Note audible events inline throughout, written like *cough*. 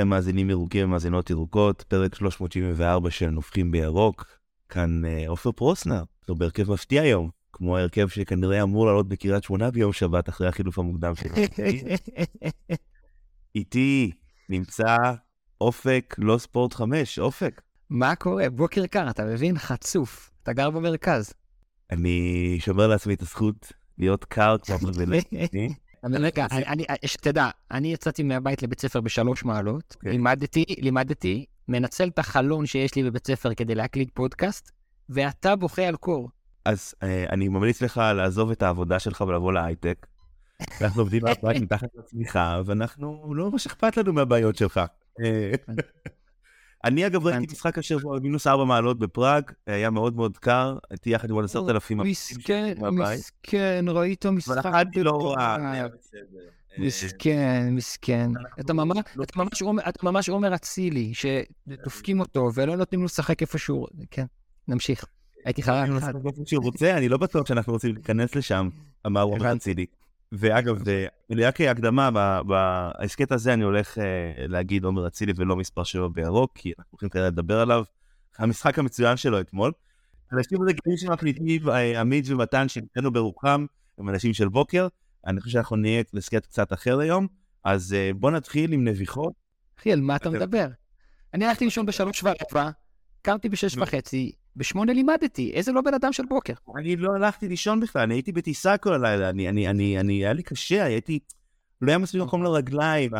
לכם מאזינים ירוקים ומאזינות ירוקות, פרק 374 של נופחים בירוק. כאן אה, עופר פרוסנר, לא בהרכב מפתיע היום, כמו ההרכב שכנראה אמור לעלות בקריית שמונה ביום שבת אחרי החילוף המוקדם שלו. *laughs* איתי נמצא אופק, לא ספורט 5, אופק. מה קורה? בוקר קר, אתה מבין? חצוף. אתה גר במרכז. אני שומר לעצמי את הזכות להיות קר כמו פריבילגי. *laughs* רגע, שתדע, אני יצאתי מהבית לבית ספר בשלוש מעלות, כן. לימדתי, לימדתי, מנצל את החלון שיש לי בבית ספר כדי להקליט פודקאסט, ואתה בוכה על קור. אז אה, אני ממליץ לך לעזוב את העבודה שלך ולבוא להייטק. אנחנו עובדים מהבית מתחת לצמיחה, ואנחנו, לא ממש אכפת לנו מהבעיות שלך. אה, אני אגב ראיתי משחק השבוע מינוס ארבע מעלות בפראג, היה מאוד מאוד קר, הייתי יחד עם עוד עשרת אלפים. מסכן, מסכן, ראית משחק לא מסכן, מסכן. אתה ממש עומר אצילי, שדופקים אותו ולא נותנים לו לשחק איפשהו. כן, נמשיך. הייתי חרק אחד. שהוא רוצה, אני לא בטוח שאנחנו רוצים להיכנס לשם, אמר עומר אצילי. ואגב, רק כהקדמה, בהסכת הזה אני הולך אה, להגיד עומר אצילי ולא מספר 7 בירוק, כי אנחנו הולכים כרגע לדבר עליו. המשחק המצוין שלו אתמול. אנשים רגילים שמקליטים, אה, עמית ומתן, שנתנו ברוחם, הם אנשים של בוקר. אני חושב שאנחנו נהיה להסכת קצת אחר היום, אז אה, בוא נתחיל עם נביחות. אחי, על מה אתה מדבר? אני הלכתי לישון בשלוש ורבע, קמתי בשש וחצי, בשמונה לימדתי, איזה לא בן אדם של בוקר. אני לא הלכתי לישון בכלל, אני הייתי בטיסה כל הלילה, אני, אני, אני, אני, היה לי קשה, הייתי, לא היה מספיק מקום לרגליים,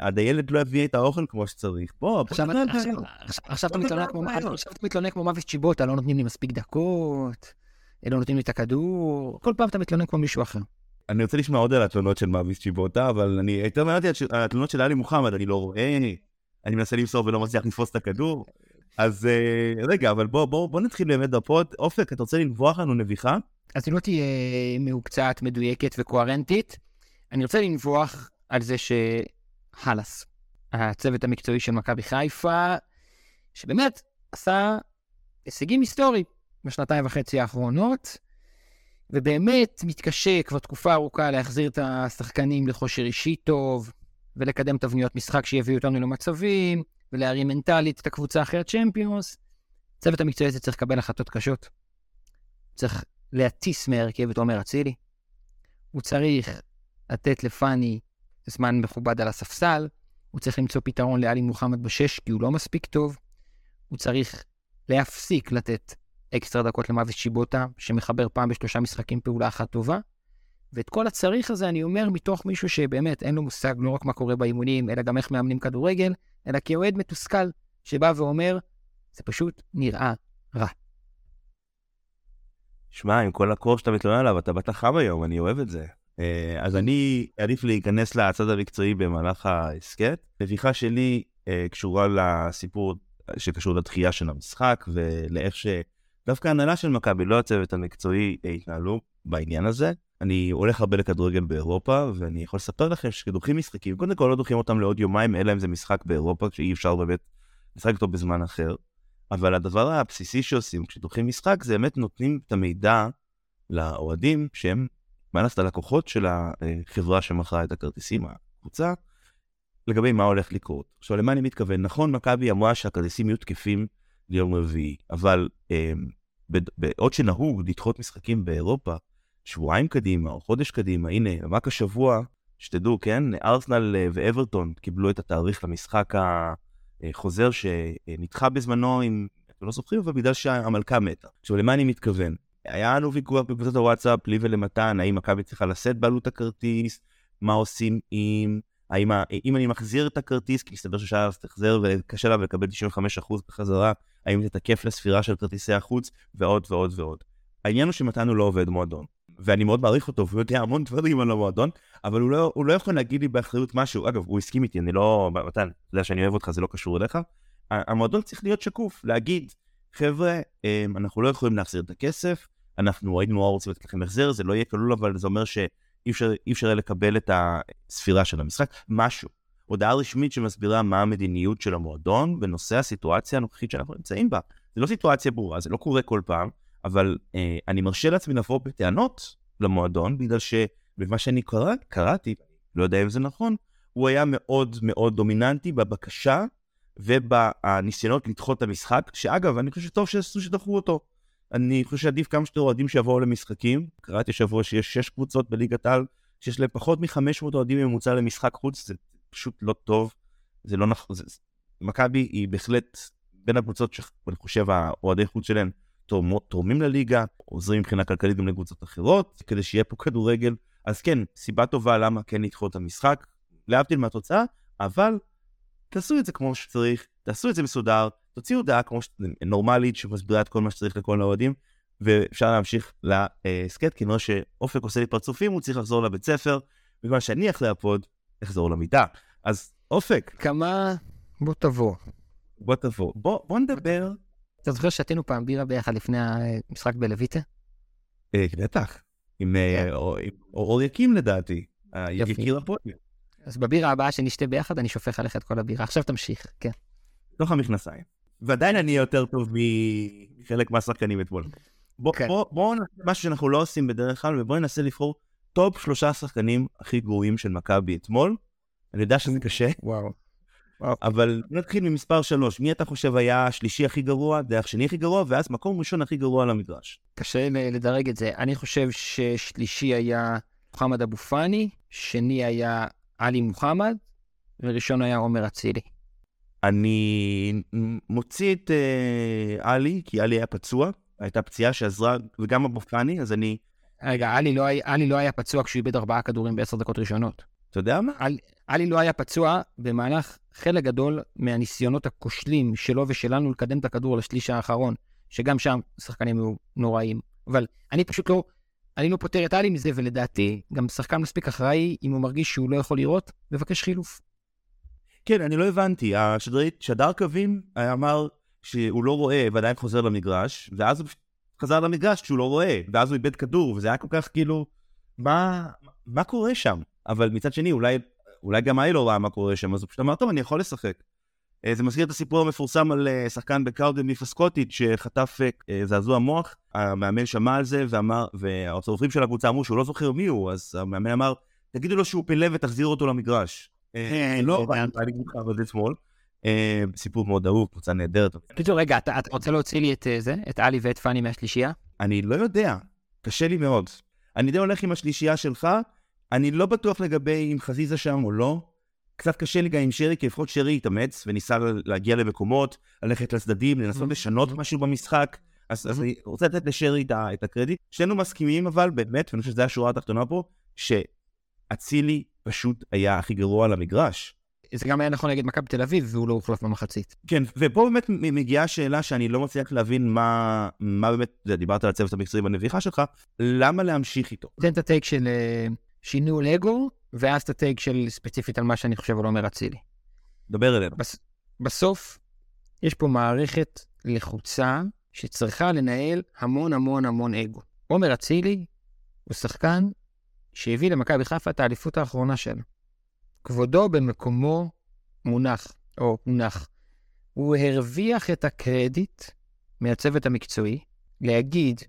הדיילת לא הביא את האוכל כמו שצריך. בוא. עכשיו אתה מתלונן כמו מוות צ'יבוטה, לא נותנים לי מספיק דקות, לא נותנים לי את הכדור, כל פעם אתה מתלונן כמו מישהו אחר. אני רוצה לשמוע עוד על התלונות של מאביס צ'יבוטה, אבל אני יותר מעניין אותי על התלונות של עלי מוחמד, אני לא רואה, אני מנסה למסור ולא מצליח לתפוס את הכדור. אז אה, רגע, אבל בוא, בוא, בוא נתחיל באמת בפוד. אופק, אתה רוצה לנבוח לנו נביחה? אז היא לא תהיה מהוקצת, מדויקת וקוהרנטית. אני רוצה לנבוח על זה שחלאס, הצוות המקצועי של מכבי חיפה, שבאמת עשה הישגים היסטוריים בשנתיים וחצי האחרונות, ובאמת מתקשה כבר תקופה ארוכה להחזיר את השחקנים לכושר אישי טוב, ולקדם תבניות משחק שיביאו אותנו למצבים, ולהרים מנטלית את הקבוצה אחרי הצ'מפיונס, צוות המקצועי הזה צריך לקבל החלטות קשות. צריך להטיס מהרכב את עומר אצילי. הוא צריך לתת לפאני זמן מכובד על הספסל. הוא צריך למצוא פתרון לאלי מוחמד בשש, כי הוא לא מספיק טוב. הוא צריך להפסיק לתת אקסטרה דקות למוות שיבוטה, שמחבר פעם בשלושה משחקים פעולה אחת טובה. ואת כל הצריך הזה אני אומר מתוך מישהו שבאמת אין לו מושג לא רק מה קורה באימונים, אלא גם איך מאמנים כדורגל, אלא כאוהד מתוסכל שבא ואומר, זה פשוט נראה רע. שמע, עם כל הקור שאתה מתלונן עליו, אתה באת חם היום, אני אוהב את זה. אה, אז אני עדיף להיכנס לצד המקצועי במהלך ההסכת. נביכה שלי אה, קשורה לסיפור שקשור לדחייה של המשחק ולאיך שדווקא ההנהלה של מכבי, לא הצוות המקצועי, התנהלו בעניין הזה. אני הולך הרבה לכדורגל באירופה, ואני יכול לספר לכם שכדוחים משחקים, קודם כל לא דוחים אותם לעוד יומיים, אלא אם זה משחק באירופה, שאי אפשר באמת לשחק אותו בזמן אחר. אבל הדבר הבסיסי שעושים כשדוחים משחק, זה באמת נותנים את המידע לאוהדים, שהם, מה לעשות, הלקוחות של החברה שמכרה את הכרטיסים, הקבוצה, לגבי מה הולך לקרות. עכשיו, למה אני מתכוון? נכון, מכבי אמרה שהכרטיסים יהיו תקפים ליום רביעי, אבל אה, בעוד שנהוג לדחות משחקים באירופה, שבועיים קדימה או חודש קדימה, הנה, רק השבוע, שתדעו, כן, ארסנל אה, ואברטון קיבלו את התאריך למשחק החוזר שנדחה בזמנו, אם אתם לא זוכרים, אבל בגלל שהמלכה מתה. עכשיו, למה אני מתכוון? היה לנו ויכוח בקבוצת הוואטסאפ, לי ולמתן, האם מכבי צריכה לשאת בעלות הכרטיס, מה עושים עם... האם אם אני מחזיר את הכרטיס, כי מסתבר ששעה תחזר וקשה לה לקבל 95% בחזרה, האם זה תקף לספירה של כרטיסי החוץ, ועוד ועוד ועוד. העניין הוא שמתן הוא לא עובד מועדון. ואני מאוד מעריך אותו, והוא יודע המון דברים על המועדון, אבל הוא לא, הוא לא יכול להגיד לי באחריות משהו. אגב, הוא הסכים איתי, אני לא... מתן, אתה יודע שאני אוהב אותך, זה לא קשור אליך. המועדון צריך להיות שקוף, להגיד, חבר'ה, אמ, אנחנו לא יכולים להחזיר את הכסף, אנחנו היינו נורא רוצים לתת לכם החזר, זה לא יהיה כלול, אבל זה אומר שאי אפשר, אפשר לקבל את הספירה של המשחק, משהו. הודעה רשמית שמסבירה מה המדיניות של המועדון בנושא הסיטואציה הנוכחית שאנחנו נמצאים בה. זה לא סיטואציה ברורה, זה לא קורה כל פעם, אבל אה, אני מרשה לעצמי לבוא בטענות למועדון, בגלל שבמה שאני קרא, קראתי, לא יודע אם זה נכון, הוא היה מאוד מאוד דומיננטי בבקשה ובניסיונות לדחות את המשחק, שאגב, אני חושב שטוב שעשו שדחו אותו. אני חושב שעדיף כמה שיותר אוהדים שיבואו למשחקים. קראתי השבוע שיש שש קבוצות בליגת העל, שיש להם פחות מ-500 אוהדים ממוצע למשחק חוץ, זה פשוט לא טוב. זה לא נכון, מכבי היא בהחלט בין הקבוצות שאני חושב האוהדי חוץ שלהם תורמים לליגה, עוזרים מבחינה כלכלית גם לקבוצות אחרות, כדי שיהיה פה כדורגל. אז כן, סיבה טובה למה כן לדחות את המשחק, להבדיל מהתוצאה, אבל תעשו את זה כמו שצריך, תעשו את זה מסודר, תוציאו הודעה כמו ש... נורמלית שמסבירה את כל מה שצריך לכל האוהדים, ואפשר להמשיך להסכת, כי נראה שאופק עושה לי פרצופים, הוא צריך לחזור לבית ספר, בגלל שאני אחרי הפוד, אחזור למיטה. אז אופק. כמה... בוא תבוא. בוא תבוא. בוא, בוא נדבר. אתה זוכר שתינו פעם בירה ביחד לפני המשחק בלויטה? אה, בטח. עם כן. אור יקים לדעתי. יקיר הפודיום. אז בבירה הבאה שנשתה ביחד, אני שופך עליך את כל הבירה. עכשיו תמשיך, כן. תוך המכנסיים. ועדיין אני יותר טוב מחלק מהשחקנים אתמול. בואו כן. נעשה משהו שאנחנו לא עושים בדרך כלל, ובואו ננסה לבחור top שלושה שחקנים הכי גרועים של מכבי אתמול. אני יודע שזה קשה. וואו. אבל נתחיל ממספר שלוש. מי אתה חושב היה השלישי הכי גרוע, דרך שני הכי גרוע, ואז מקום ראשון הכי גרוע על המגרש? קשה לדרג את זה. אני חושב ששלישי היה מוחמד אבו פאני, שני היה עלי מוחמד, וראשון היה עומר אצילי. אני מוציא את uh, עלי, כי עלי היה פצוע, הייתה פציעה שעזרה, וגם אבו פאני, אז אני... רגע, עלי לא, עלי לא היה פצוע כשהוא איבד ארבעה כדורים בעשר דקות ראשונות. אתה יודע מה? עלי לא היה פצוע במהלך חלק גדול מהניסיונות הכושלים שלו ושלנו לקדם את הכדור לשליש האחרון, שגם שם שחקנים היו נוראים. אבל אני פשוט לא, אני לא פותר את עלי מזה, ולדעתי, גם שחקן מספיק אחראי, אם הוא מרגיש שהוא לא יכול לראות, מבקש חילוף. כן, אני לא הבנתי. השדרית, שדר קווים אמר שהוא לא רואה ועדיין חוזר למגרש, ואז הוא חזר למגרש כשהוא לא רואה, ואז הוא איבד כדור, וזה היה כל כך כאילו, מה, מה קורה שם? אבל מצד שני, אולי, אולי גם האי לא ראה מה קורה שם, אז הוא פשוט אמר, טוב, אני יכול לשחק. אה, זה מזכיר את הסיפור המפורסם על אה, שחקן בקארדן מיפסקוטית שחטף אה, זעזוע מוח, המאמן שמע על זה ואמר, והצורפים של הקבוצה אמרו שהוא לא זוכר מי הוא, אז המאמן אמר, תגידו לו שהוא פלא ותחזיר אותו למגרש. לא, אני אגיד לך אבל אתמול. סיפור מאוד אהוב, קבוצה נהדרת. קיצור, רגע, אתה רוצה להוציא לי את זה, את עלי ואת פאני מהשלישייה? אני לא יודע, קשה לי מאוד. אני די הולך עם השלישייה שלך, אני לא בטוח לגבי אם חזיזה שם או לא. קצת קשה לי גם עם שרי, כי לפחות שרי התאמץ וניסה להגיע למקומות, ללכת לצדדים, לנסות לשנות משהו במשחק. אז, אז אני רוצה לתת לשרי את, את הקרדיט. שנינו מסכימים אבל, באמת, ואני חושב שזו השורה התחתונה פה, שאצילי פשוט היה הכי גרוע על המגרש. זה גם היה נכון נגד מכבי תל אביב, והוא לא הוחלף במחצית. כן, ופה באמת מגיעה שאלה שאני לא מצליח להבין מה, מה באמת, דיברת על הצוות המקצועי בנביחה שלך, למה להמשיך איתו? תן את הטייק של uh, שינוי לגו, ואז את הטייק של ספציפית על מה שאני חושב על עומר אצילי. דבר אלינו. בס, בסוף, יש פה מערכת לחוצה שצריכה לנהל המון המון המון אגו. עומר אצילי הוא שחקן שהביא למכבי חיפה את האליפות האחרונה שלו. כבודו במקומו מונח, או מונח. הוא הרוויח את הקרדיט מהצוות המקצועי להגיד,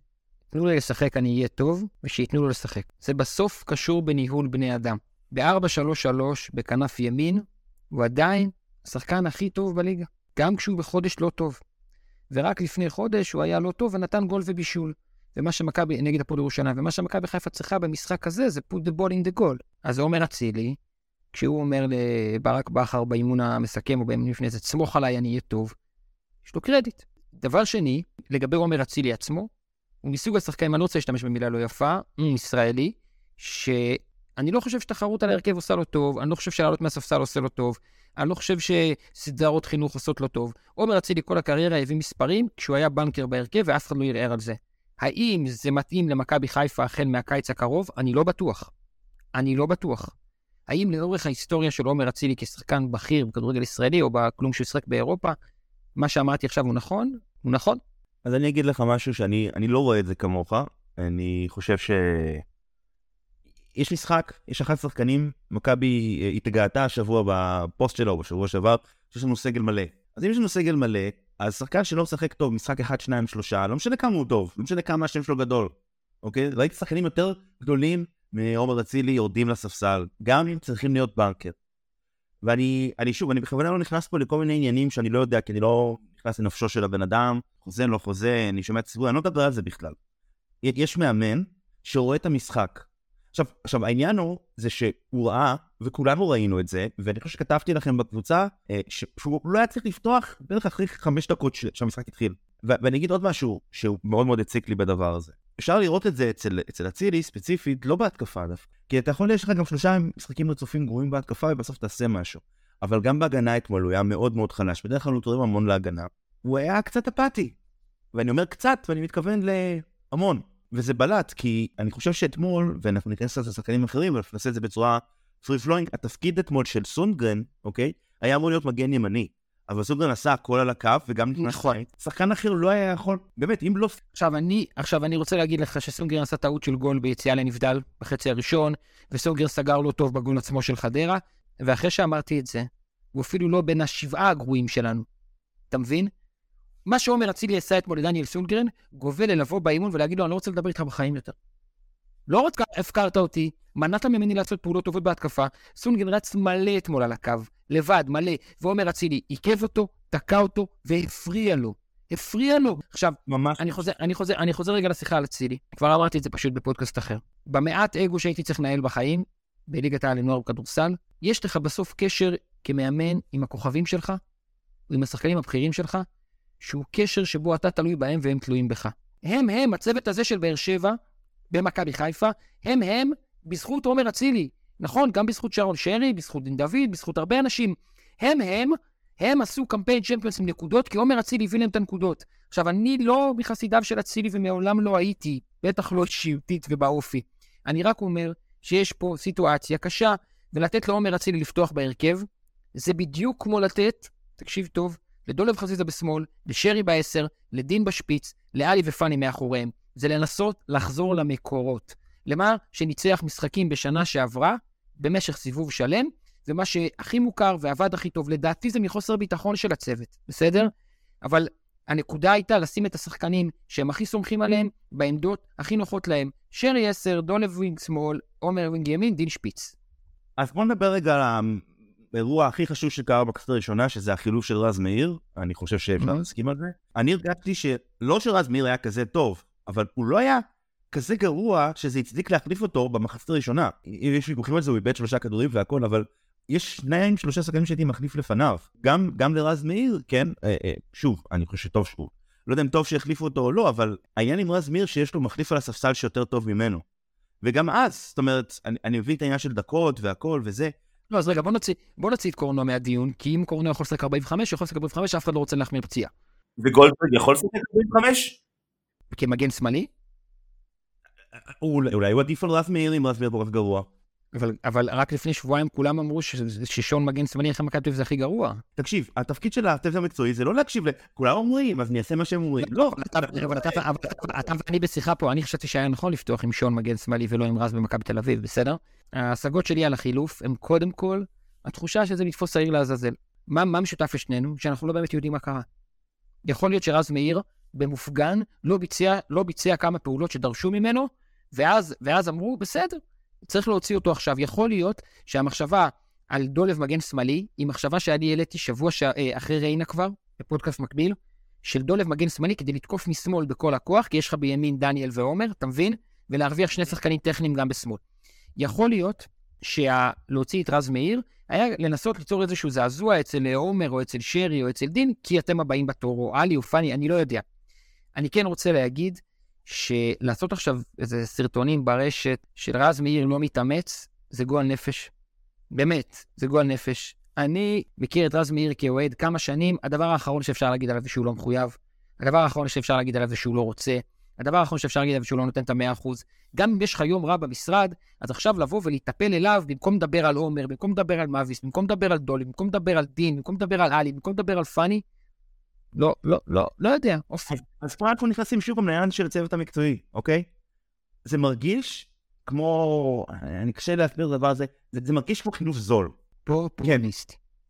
תנו לי לשחק, אני אהיה טוב, ושייתנו לו לשחק. זה בסוף קשור בניהול בני אדם. ב-4-3-3 בכנף ימין, הוא עדיין השחקן הכי טוב בליגה, גם כשהוא בחודש לא טוב. ורק לפני חודש הוא היה לא טוב ונתן גול ובישול. ומה שמכבי, נגד הפועל ירושלים, ומה שמכבי חיפה צריכה במשחק הזה זה put the ball in the goal. אז עומר אצילי, כשהוא אומר לברק בכר באימון המסכם או באימון לפני זה, סמוך עליי, אני אהיה טוב, יש לו קרדיט. דבר שני, לגבי עומר אצילי עצמו, הוא מסוג השחקנים, אני לא רוצה להשתמש במילה לא יפה, הוא ישראלי, שאני לא חושב שתחרות על ההרכב עושה לו טוב, אני לא חושב שלעלות מהספסל עושה לו טוב, אני לא חושב שסדרות חינוך עושות לו טוב. עומר אצילי כל הקריירה הביא מספרים כשהוא היה בנקר בהרכב ואף אחד לא ערער על זה. האם זה מתאים למכבי חיפה החל מהקיץ הקרוב? אני לא בטוח. אני לא בטוח. האם לאורך ההיסטוריה של עומר אצילי כשחקן בכיר בכדורגל ישראלי או בכלום שהוא שיחק באירופה, מה שאמרתי עכשיו הוא נכון? הוא נכון. אז אני אגיד לך משהו שאני לא רואה את זה כמוך. אני חושב ש... יש משחק, יש אחד שחקנים, מכבי התגאתה השבוע בפוסט שלו, בשבוע שעבר, שיש לנו סגל מלא. אז אם יש לנו סגל מלא, אז שחקן שלא משחק טוב, משחק אחד, שניים, שלושה, לא משנה כמה הוא טוב, לא משנה כמה השם שלו גדול, אוקיי? ראיתי שחקנים יותר גדולים מעומר אצילי יורדים לספסל, גם אם צריכים להיות בנקר. ואני אני שוב, אני בכוונה לא נכנס פה לכל מיני עניינים שאני לא יודע, כי אני לא נכנס לנפשו של הבן אדם, חוזה, לא חוזה, אני שומע את הסיפור, אני לא מדבר על זה בכלל. יש מאמן שרואה את המשחק. עכשיו, עכשיו העניין הוא, זה שהוא ראה, וכולנו ראינו את זה, ואני חושב שכתבתי לכם בקבוצה, אה, שהוא לא היה צריך לפתוח בערך אחרי חמש דקות שהמשחק התחיל. ואני אגיד עוד משהו שהוא מאוד מאוד הציק לי בדבר הזה. אפשר לראות את זה אצל, אצל אצילי ספציפית, לא בהתקפה דווקא. כי אתה יכול, יש לך גם שלושה משחקים רצופים גרועים בהתקפה ובסוף תעשה משהו. אבל גם בהגנה אתמול הוא היה מאוד מאוד חלש, בדרך כלל הוא תורם המון להגנה. הוא היה קצת אפאתי. ואני אומר קצת, ואני מתכוון להמון. וזה בלט, כי אני חושב שאתמול, ואנחנו ניכנס לזה לשחקנים אחרים, אבל נעשה את זה בצורה פרי פלואינג, התפקיד אתמול של סונגרן, אוקיי? היה אמור להיות מגן ימני. אבל סונגרן עשה הכל על הקו, וגם נכנס נכון. שחקן אחר לא היה יכול, באמת, אם לא... עכשיו אני, עכשיו אני רוצה להגיד לך שסונגרן עשה טעות של גול ביציאה לנבדל בחצי הראשון, וסונגרן סגר לא טוב בגול עצמו של חדרה, ואחרי שאמרתי את זה, הוא אפילו לא בין השבעה הגרועים שלנו. אתה מבין? מה שעומר אצילי עשה אתמול לדניאל סונגרן, גובל ללבוא באימון ולהגיד לו, אני לא רוצה לדבר איתך בחיים יותר. לא רק הפקרת אותי, מנעת ממני לעשות פעולות טובות בהתקפה, סונגרן רץ מלא אתמול על הקו, לבד, מלא, ועומר אצילי עיכב אותו, תקע אותו והפריע לו. הפריע לו. עכשיו, ממש. אני חוזר, אני חוזר, אני חוזר רגע לשיחה על אצילי. כבר אמרתי את זה פשוט בפודקאסט אחר. במעט אגו שהייתי צריך לנהל בחיים, בליגת העל לנוער בכדורסל, יש לך בסוף קשר כמאמן עם הכוכבים שלך, עם השחקנים הבכירים שלך, שהוא קשר שבו אתה תלוי בהם והם תלויים בך. הם הם, הצוות הזה של באר שבע, במכבי חיפה, הם הם, בזכות עומר אצילי. נכון, גם בזכות שרון שרי, בזכות דין דוד, בזכות הרבה אנשים. הם הם, הם עשו קמפיין צ'מפיונס עם נקודות, כי עומר אצילי הביא להם את הנקודות. עכשיו, אני לא מחסידיו של אצילי ומעולם לא הייתי, בטח לא אישיותית ובאופי. אני רק אומר שיש פה סיטואציה קשה, ולתת לעומר אצילי לפתוח בהרכב, זה בדיוק כמו לתת, תקשיב טוב, לדולב חזיזה בשמאל, לשרי בעשר, לדין בשפיץ, לעלי ופאני מאחוריהם. זה לנסות לחזור למקורות. למה שניצח משחקים בשנה שעברה, במשך סיבוב שלם, ומה שהכי מוכר ועבד הכי טוב, לדעתי זה מחוסר ביטחון של הצוות, בסדר? אבל הנקודה הייתה לשים את השחקנים שהם הכי סומכים עליהם בעמדות הכי נוחות להם. שרי 10, דולב wing שמאל, עומר wing ימין, דין שפיץ. אז בוא נדבר רגע על האירוע הכי חשוב שקרה בכנסת הראשונה, שזה החילוף של רז מאיר. אני חושב שאפשר להסכים על זה. אני הרגשתי שלא שרז מאיר היה כזה טוב, אבל הוא לא היה כזה גרוע שזה הצדיק להחליף אותו במחצית הראשונה. יש ויכוחים על זה, הוא איבד שלושה כדורים והכל, אבל יש שניים, שלושה שחקנים שהייתי מחליף לפניו. גם, גם לרז מאיר, כן, אה, אה, שוב, אני חושב שטוב שהוא. לא יודע אם טוב שהחליפו אותו או לא, אבל העניין עם רז מאיר שיש לו מחליף על הספסל שיותר טוב ממנו. וגם אז, זאת אומרת, אני, אני מבין את העניין של דקות והכל וזה. לא, אז רגע, בוא נוציא, בוא נוציא את קורנו מהדיון, כי אם קורנו יכול לשחק 45, יכול לשחק 45, אף אחד לא רוצה להחמיר פציעה. וגולדברג יכול לשחק 45? כמגן שמאלי? אולי הוא עדיף על רז מאיר אם רז מאיר כל כך גרוע. אבל, אבל רק לפני שבועיים כולם אמרו ששון מגן שמאלי אחרי מכבי תל אביב זה הכי גרוע. תקשיב, התפקיד של הצוות המקצועי זה לא להקשיב ל... כולם אומרים, אז אני אעשה מה שהם אומרים. לא. אבל אתה ואני בשיחה פה, אני חשבתי שהיה נכון לפתוח עם שון מגן שמאלי ולא עם רז במכבי תל אביב, בסדר? ההשגות שלי על החילוף הם קודם כל התחושה שזה לתפוס שעיר לעזאזל. מה, מה משותף לשנינו? שאנחנו לא באמת יודעים מה קרה. יכול להיות שרז מאיר במופגן לא ביצע, לא ביצע כמה פעולות שדרשו ממנו, ואז, ואז אמרו, בסדר, צריך להוציא אותו עכשיו. יכול להיות שהמחשבה על דולב מגן שמאלי, היא מחשבה שאני העליתי שבוע ש... אה, אחרי ריינה כבר, בפודקאסט מקביל, של דולב מגן שמאלי כדי לתקוף משמאל בכל הכוח, כי יש לך בימין דניאל ועומר, אתה מבין? ולהרוויח שני שחקנים טכניים גם בשמאל. יכול להיות שלהוציא את רז מאיר, היה לנסות ליצור איזשהו זעזוע אצל עומר או אצל שרי או אצל דין, כי אתם הבאים בתור, או עלי או פאני, אני לא יודע. אני כן רוצה להגיד שלעשות עכשיו איזה סרטונים ברשת של רז מאיר לא מתאמץ, זה גועל נפש. באמת, זה גועל נפש. אני מכיר את רז מאיר כאוהד כמה שנים, הדבר האחרון שאפשר להגיד עליו זה שהוא לא מחויב. הדבר האחרון שאפשר להגיד עליו זה שהוא לא רוצה. הדבר האחרון שאפשר להגיד עליו זה שהוא לא נותן את המאה אחוז. גם אם יש לך יום רע במשרד, אז עכשיו לבוא ולהיטפל אליו במקום לדבר על עומר, במקום לדבר על מאביס, במקום לדבר על דולי, במקום לדבר על דין, במקום לדבר על עלי, במקום לדבר על פאני, לא, לא, לא, לא יודע. אז, אז פה אנחנו נכנסים שוב לעניין של הצוות המקצועי, אוקיי? זה מרגיש כמו, אני קשה להסביר את הדבר הזה, זה, זה מרגיש כמו חינוך זול. כן.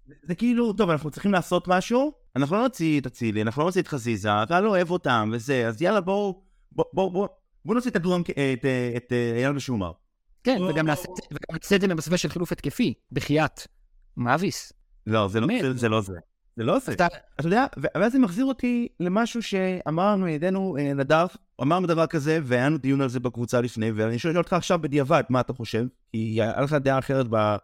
זה, זה כאילו, טוב, אנחנו צריכים לעשות משהו, אנחנו לא נוציא את אצילי, אנחנו לא נוציא את חזיזה, אתה לא אוהב אותם וזה, אז יאללה בואו, בואו, בואו, בואו, בוא נוציא את הדרום, את, את, את אייל ושומר. כן, וגם נעשה את זה במסווה של חילוף התקפי, בחייאת. מאביס. לא, זה לא. זה, זה לא זה. אתה, אתה יודע, ואז זה מחזיר אותי למשהו שאמר לנו ידינו אה, נדב, אמרנו דבר כזה, והיה לנו דיון על זה בקבוצה לפני, ואני שואל אותך עכשיו בדיעבד, מה אתה חושב? כי היה לך דעה אחרת ב-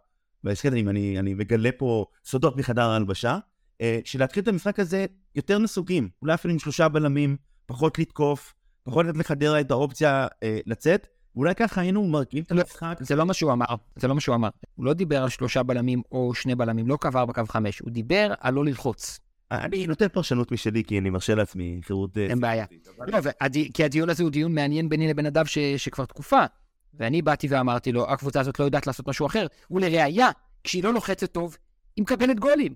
בהסכת, אם אני, אני מגלה פה סודות מחדר ההלבשה, אה, שלהתחיל את המשחק הזה יותר נסוגים, אולי אפילו עם שלושה בלמים, פחות לתקוף, פחות לתת לחדרה את האופציה אה, לצאת, ואולי ככה היינו מרכיבים את לא, המשחק. זה לא מה שהוא אמר, זה לא מה שהוא אמר. הוא לא דיבר על שלושה בלמים או שני בלמים, לא קו ארבע, קו חמש, הוא דיבר על לא ללחוץ. אני נותן פרשנות משלי, כי אני מרשה לעצמי חירות... אה, אין בעיה. לא, כי הדיון הזה הוא דיון מעניין ביני לבין נדב ש- שכבר תקופה. ואני באתי ואמרתי לו, הקבוצה הזאת לא יודעת לעשות משהו אחר. ולראיה, כשהיא לא לוחצת טוב, היא מקבלת גולים.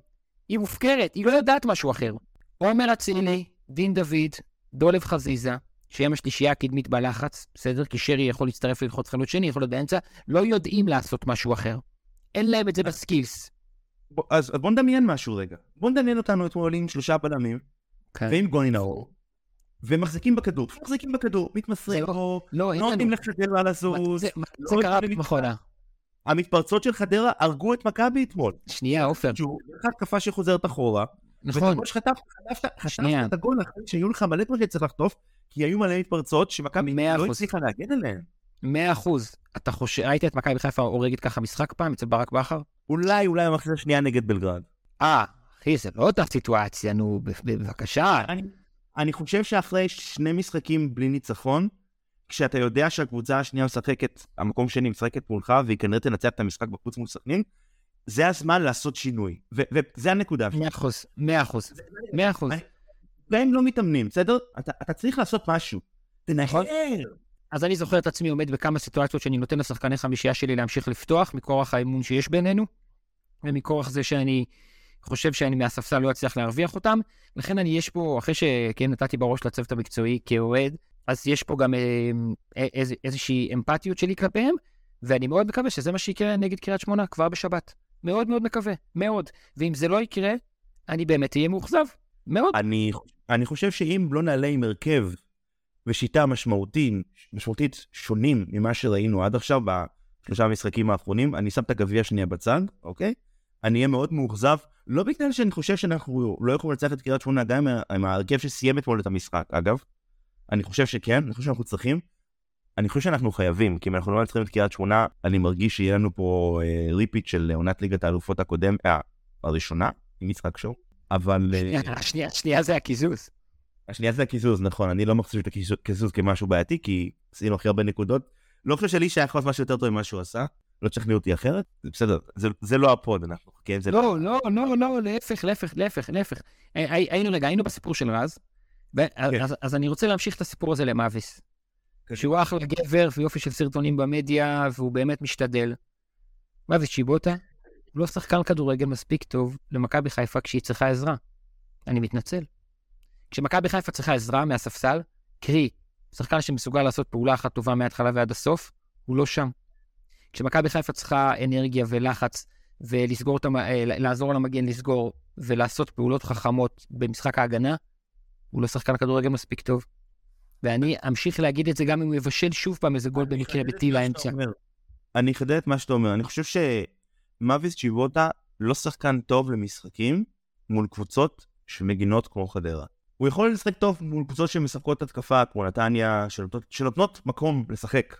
היא מופקרת, היא לא יודעת משהו אחר. עומר אצילי, דין דוד, דולב חזיזה, שהם השלישייה הקדמית בלחץ, בסדר? כי שרי יכול להצטרף ללחוץ חלוץ שני, יכול להיות באמצע, לא יודעים לעשות משהו אחר. אין להם את זה בסקילס. בוא- אז בוא נדמיין משהו רגע. בוא נדמיין אותנו אתמול עם שלושה בלמים, כן. ועם גוני נאור, ומחזיקים בכדור. מחזיקים בכדור, מתמסרים לא, אין לא נותנים. לחדרה לזוז. זה לא זה קרה במכונה. המתפרצות של חדרה הרגו את מכבי אתמול. שנייה, עופר. התקפה שחוזרת אחורה. נכון. שחטפת, חטפת, חטפת שנייה. את הגול אחרי שהיו לך מלא דברים שצריך לחטוף, כי היו מלא מתפרצות שמכבי לא. הצליחה להגן עליהן. מאה אחוז. אתה חושב, ראית את מכבי חיפה הורגת ככה משחק פעם אצל ברק בכר? אולי, אולי המחצית השנייה נגד בלגרד. אה, אחי, זה לא אותה סיטואציה, נו, בבקשה. אני, אני חושב שאחרי שני משחקים בלי ניצחון, כשאתה יודע שהקבוצה השנייה משחקת, המקום שני משחקת מולך, והיא כנראה תנצח את המשחק בחוץ מול סכנין, זה הזמן לעשות שינוי. ו- וזה הנקודה. מאה אחוז, מאה אחוז, מאה אחוז. והם לא מתאמנים, בסדר? אתה, אתה צריך לעשות משהו. נכון. תנהל. אז אני זוכר את עצמי עומד בכמה סיטואציות שאני נותן לשחקני חמישייה שלי להמשיך לפתוח, מכורח האמון שיש בינינו, ומכורח זה שאני חושב שאני מהספסל לא אצליח להרוויח אותם. לכן אני, יש פה, אחרי שכן נתתי בראש לצוות המקצועי כאוהד, אז יש פה גם איז, איזושהי אמפתיות שלי כלפיהם, ואני מאוד מקווה שזה מה שיקרה נגד קריית שמונה כבר בשבת. מאוד מאוד מקווה, מאוד. ואם זה לא יקרה, אני באמת אהיה מאוכזב. מאוד. אני, אני חושב שאם לא נעלה עם הרכב ושיטה משמעותית, משמעותית שונים ממה שראינו עד עכשיו בשלושה המשחקים האחרונים, אני שם את הגביע שנייה בצד, אוקיי? אני אהיה מאוד מאוכזב, לא בגלל שאני חושב שאנחנו לא יכולים לנצח את קריית שמונה, גם עם- ההרכב שסיים אתמול את המשחק, אגב. אני חושב שכן, אני חושב שאנחנו צריכים. אני חושב שאנחנו חייבים, כי אם אנחנו לא מנצחים את קריית שמונה, אני מרגיש שיהיה לנו פה אה, ריפיט של עונת ליגת האלופות הקודם, אה, הראשונה, עם משחק show. אבל... אה, שנייה, שנייה, שנייה זה הקיזוז. השנייה זה הקיזוז, נכון, אני לא מחשיב את הקיזוז- כמשהו בעייתי, כי עשינו הכי הרבה נקודות. לא חושב שלי שהיה יכול לעשות משהו יותר טוב ממה שהוא עשה, לא תשכנעו אותי אחרת, זה בסדר, זה, זה לא הפוד, אנחנו, כן, זה לא, לא, לא, לא, להפך, להפך, להפך, להפך. הי- הי- היינו, רגע, היינו בסיפור של רז, ו- אז- אז אני רוצה להמשיך את הסיפור הזה למאביס. שהוא אחלה גבר ויופי של סרטונים במדיה, והוא באמת משתדל. מאביס שיבוטה, הוא לא שחקן כדורגל מספיק טוב למכבי חיפה כשהיא צריכה עזרה. אני מתנצל. כשמכבי חיפה צריכה עזרה מהספסל, קרי, שחקן שמסוגל לעשות פעולה אחת טובה מההתחלה ועד הסוף, הוא לא שם. כשמכבי חיפה צריכה אנרגיה ולחץ ולסגור את המ... אה, לעזור למגן לסגור ולעשות פעולות חכמות במשחק ההגנה, הוא לא שחקן כדורגל מספיק טוב. ואני אמשיך להגיד את זה גם אם הוא יבשל שוב פעם איזה גול במקרה בטיל האמצע. אני אחדד את מה שאתה אומר, אני חושב שמאביס צ'יבוטה לא שחקן טוב למשחקים מול קבוצות שמגינות כמו חדרה. הוא יכול לשחק טוב מול קבוצות שמשחקות התקפה כמו נתניה, שנותנות, שנותנות מקום לשחק.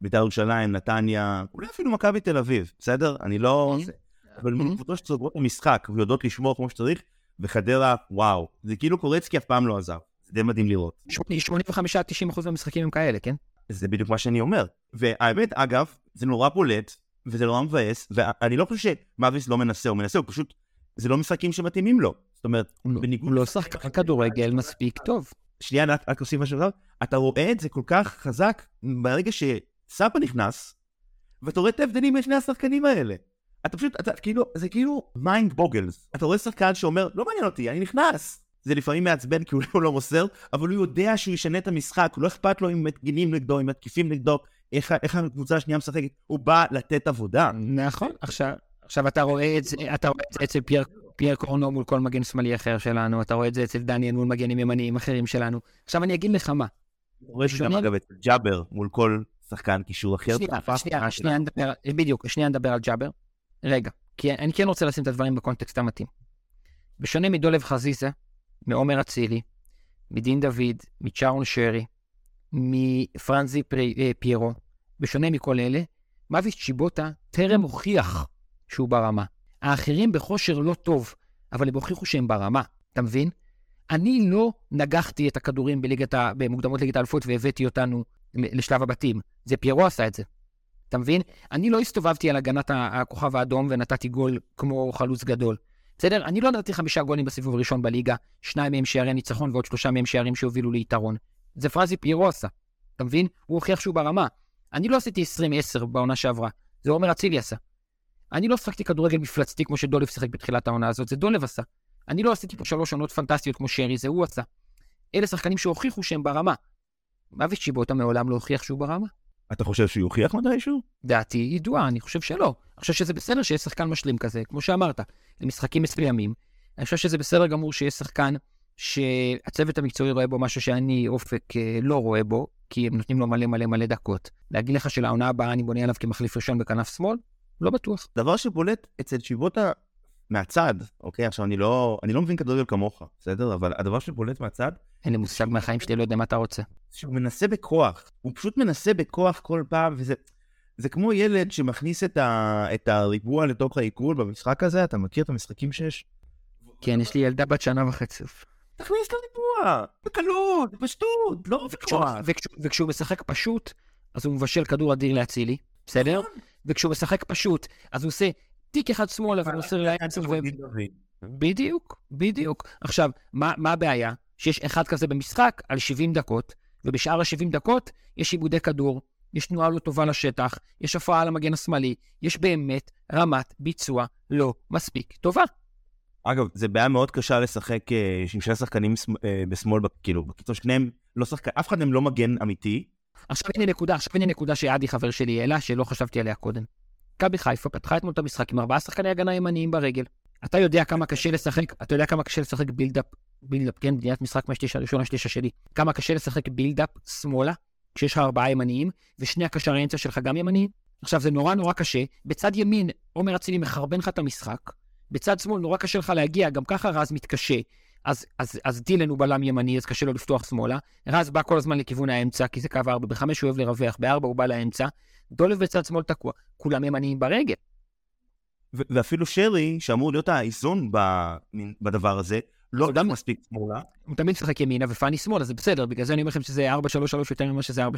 בית"ר ירושלים, נתניה, אולי אפילו מכבי תל אביב, בסדר? אני לא... Mhm. אבל מול Mhm. קבוצות שסוגרות את המשחק ויודעות לשמור כמו שצריך, וחדרה, וואו. זה כאילו קורצקי אף פעם לא עזב. זה די מדהים לראות. 85-90% מהמשחקים הם כאלה, כן? זה בדיוק מה שאני אומר. והאמת, אגב, זה נורא בולט, וזה נורא מבאס, ואני לא חושב שמאביס לא מנסה, הוא מנסה, הוא פשוט, זה לא משחקים שמתאימים לו. זאת אומרת, הוא לא- בניגוד... הוא לא שחקן כדורגל מספיק טוב. שנייה, רק, אוסיף משהו אחד, אתה רואה את זה כל כך חזק ברגע שסאבא נכנס, ואתה רואה את ההבדלים בין שני השחקנים האלה. אתה פשוט, אתה כאילו, זה כאילו mind boggling. אתה רואה שחקן שאומר, לא מעניין אותי, אני נכנס. זה לפעמים מעצבן כי הוא *laughs* לא מוסר, אבל הוא יודע שהוא ישנה את המשחק, הוא לא אכפת לו אם מתגינים נגדו, אם מתקיפים נגדו, איך, איך הקבוצה השנייה משחקת, הוא בא לתת עבודה. נכון, עכשיו, עכשיו אתה רואה את זה, אתה רואה את זה אצל פייר, פייר קורנו מול כל מגן שמאלי אחר שלנו, אתה רואה את זה אצל דניאל מול מגנים ימניים אחרים שלנו. עכשיו אני אגיד לך מה, אתה רואה את זה גם שונה- אגב אצל ג'אבר מול כל שחקן קישור אחר. שנייה, שנייה. שנייה נדבר, בדיוק, שנייה נדבר על ג'אבר. רגע, כי אני כן רוצה לשים את הדברים בקונטקסט המתאים. בשונה מדולב חזיזה, מעומר אצילי, מדין דוד, מצ'ארון שרי, מפרנזי אה, פיירו, בשונה מכל אלה, מוויס צ'יבוטה טרם הוכיח שהוא ברמה. האחרים בכושר לא טוב, אבל הם הוכיחו שהם ברמה, אתה מבין? אני לא נגחתי את הכדורים בליגת ה... במוקדמות ליגת האלופות והבאתי אותנו לשלב הבתים. זה פיירו עשה את זה. אתה מבין? אני לא הסתובבתי על הגנת הכוכב האדום ונתתי גול כמו חלוץ גדול. בסדר? אני לא נתתי חמישה גולים בסיבוב הראשון בליגה, שניים מהם שערי ניצחון ועוד שלושה מהם שערים שהובילו ליתרון. זה פרזי פיירו עשה. אתה מבין? הוא הוכיח שהוא ברמה. אני לא עשיתי 20-10 בעונה שעברה, זה עומר אצילי עשה. אני לא שחקתי כדורגל מפלצתי כמו שדולב שיחק בתחילת העונה הזאת, זה דולב עשה. אני לא עשיתי פה שלוש עונות פנטסטיות כמו שרי, זה הוא עשה. אלה שחקנים שהוכיחו שהם ברמה. מוות שיבוטה מעולם לא הוכיח שהוא ברמה. אתה חושב שהוא יוכיח מתישהו? דעתי ידועה, אני חושב שלא. אני חושב שזה בסדר שיש שחקן משלים כזה, כמו שאמרת, למשחקים מסוימים. אני חושב שזה בסדר גמור שיש שחקן שהצוות המקצועי רואה בו משהו שאני, אופק, אה, לא רואה בו, כי הם נותנים לו מלא מלא מלא דקות. להגיד לך שלעונה הבאה אני בונה עליו כמחליף ראשון בכנף שמאל? לא בטוח. דבר שבולט אצל שיבוטה מהצד, אוקיי? עכשיו, אני לא, אני לא מבין כדורגל כמוך, בסדר? אבל הדבר שבולט מהצד... אין לי מושג מהחיים שלי, לא יודע מה אתה רוצה. שהוא מנסה בכוח. הוא פשוט מנסה בכוח כל פעם, וזה... זה כמו ילד שמכניס את, ה, את הריבוע לתוך העיגול במשחק הזה, אתה מכיר את המשחקים שיש? כן, יש לי ילדה בת שנה וחצי. תכניס את הריבוע, בקלות, בפשטות, לא בכוח. וכשהוא משחק פשוט, אז הוא מבשל כדור אדיר לאצילי, בסדר? נכון. וכשהוא משחק פשוט, אז הוא עושה טיק אחד שמאלה ומוסר לאמצע. בדיוק, בדיוק. עכשיו, מה, מה הבעיה? שיש אחד כזה במשחק על 70 דקות, ובשאר ה-70 דקות יש עיבודי כדור, יש תנועה לא טובה לשטח, יש הפרעה למגן השמאלי, יש באמת רמת ביצוע לא מספיק טובה. אגב, זה בעיה מאוד קשה לשחק אה, עם שני שחקנים אה, בשמאל, כאילו, בקיצור שניהם לא שחקן, אף אחד מהם לא מגן אמיתי. עכשיו הנה נקודה, עכשיו הנה נקודה שעדי חבר שלי העלה, שלא חשבתי עליה קודם. מכבי חיפה פתחה אתמול את המשחק עם ארבעה שחקני הגנה ימניים ברגל. אתה יודע כמה *laughs* קשה לשחק, אתה יודע כמה קשה לשחק בילדאפ, build-up, כן, בניית משחק מהשליש הראשון לשליש השני. כמה קשה לשחק build-up שמאלה, כשיש לך ארבעה ימניים, ושני הקשרי אמצע שלך גם ימניים. עכשיו, זה נורא נורא קשה. בצד ימין, עומר אצילי מחרבן לך את המשחק. בצד שמאל נורא קשה לך להגיע, גם ככה רז מתקשה. אז, אז, אז דילן הוא בלם ימני, אז קשה לו לפתוח שמאלה. רז בא כל הזמן לכיוון האמצע, כי זה קו ארבע. בחמש הוא אוהב לרווח, בארבע הוא בא לאמצע. דולב בצד שמאל תקוע. כולם ימניים ברגל. ואפילו שרי, שאמור להיות האיזון בדבר הזה, לא גם מספיק שמאלה. הוא תמיד משחק ימינה ופאני שמאלה, זה בסדר, בגלל זה אני אומר לכם שזה 4-3-3 יותר ממה שזה 4-2-3-1.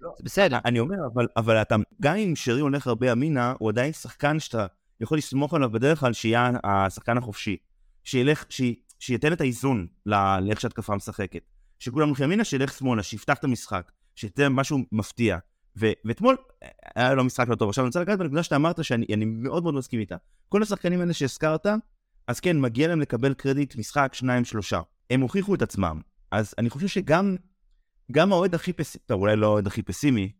לא. זה בסדר. אני אומר, אבל, אבל אתה, גם אם שרי הולך הרבה ימינה, הוא עדיין שחקן שאתה יכול לסמוך עליו בדרך כלל שיהיה השחקן החופשי. שילך, ש... שייתן את האיזון לאיך שהתקפה משחקת. שכולם הולכים ימינה, שילך שמאלה, שיפתח את המשחק, שייתן משהו מפתיע. ו- ואתמול היה לו משחק לא טוב. עכשיו אני רוצה לגעת בנקודה שאתה אמרת שאני מאוד מאוד מסכים איתה. כל השחקנים האלה שהזכרת, אז כן, מגיע להם לקבל קרדיט משחק, שניים, שלושה. הם הוכיחו את עצמם. אז אני חושב שגם גם האוהד הכי פסימי, טוב, אולי לא האוהד הכי פסימי,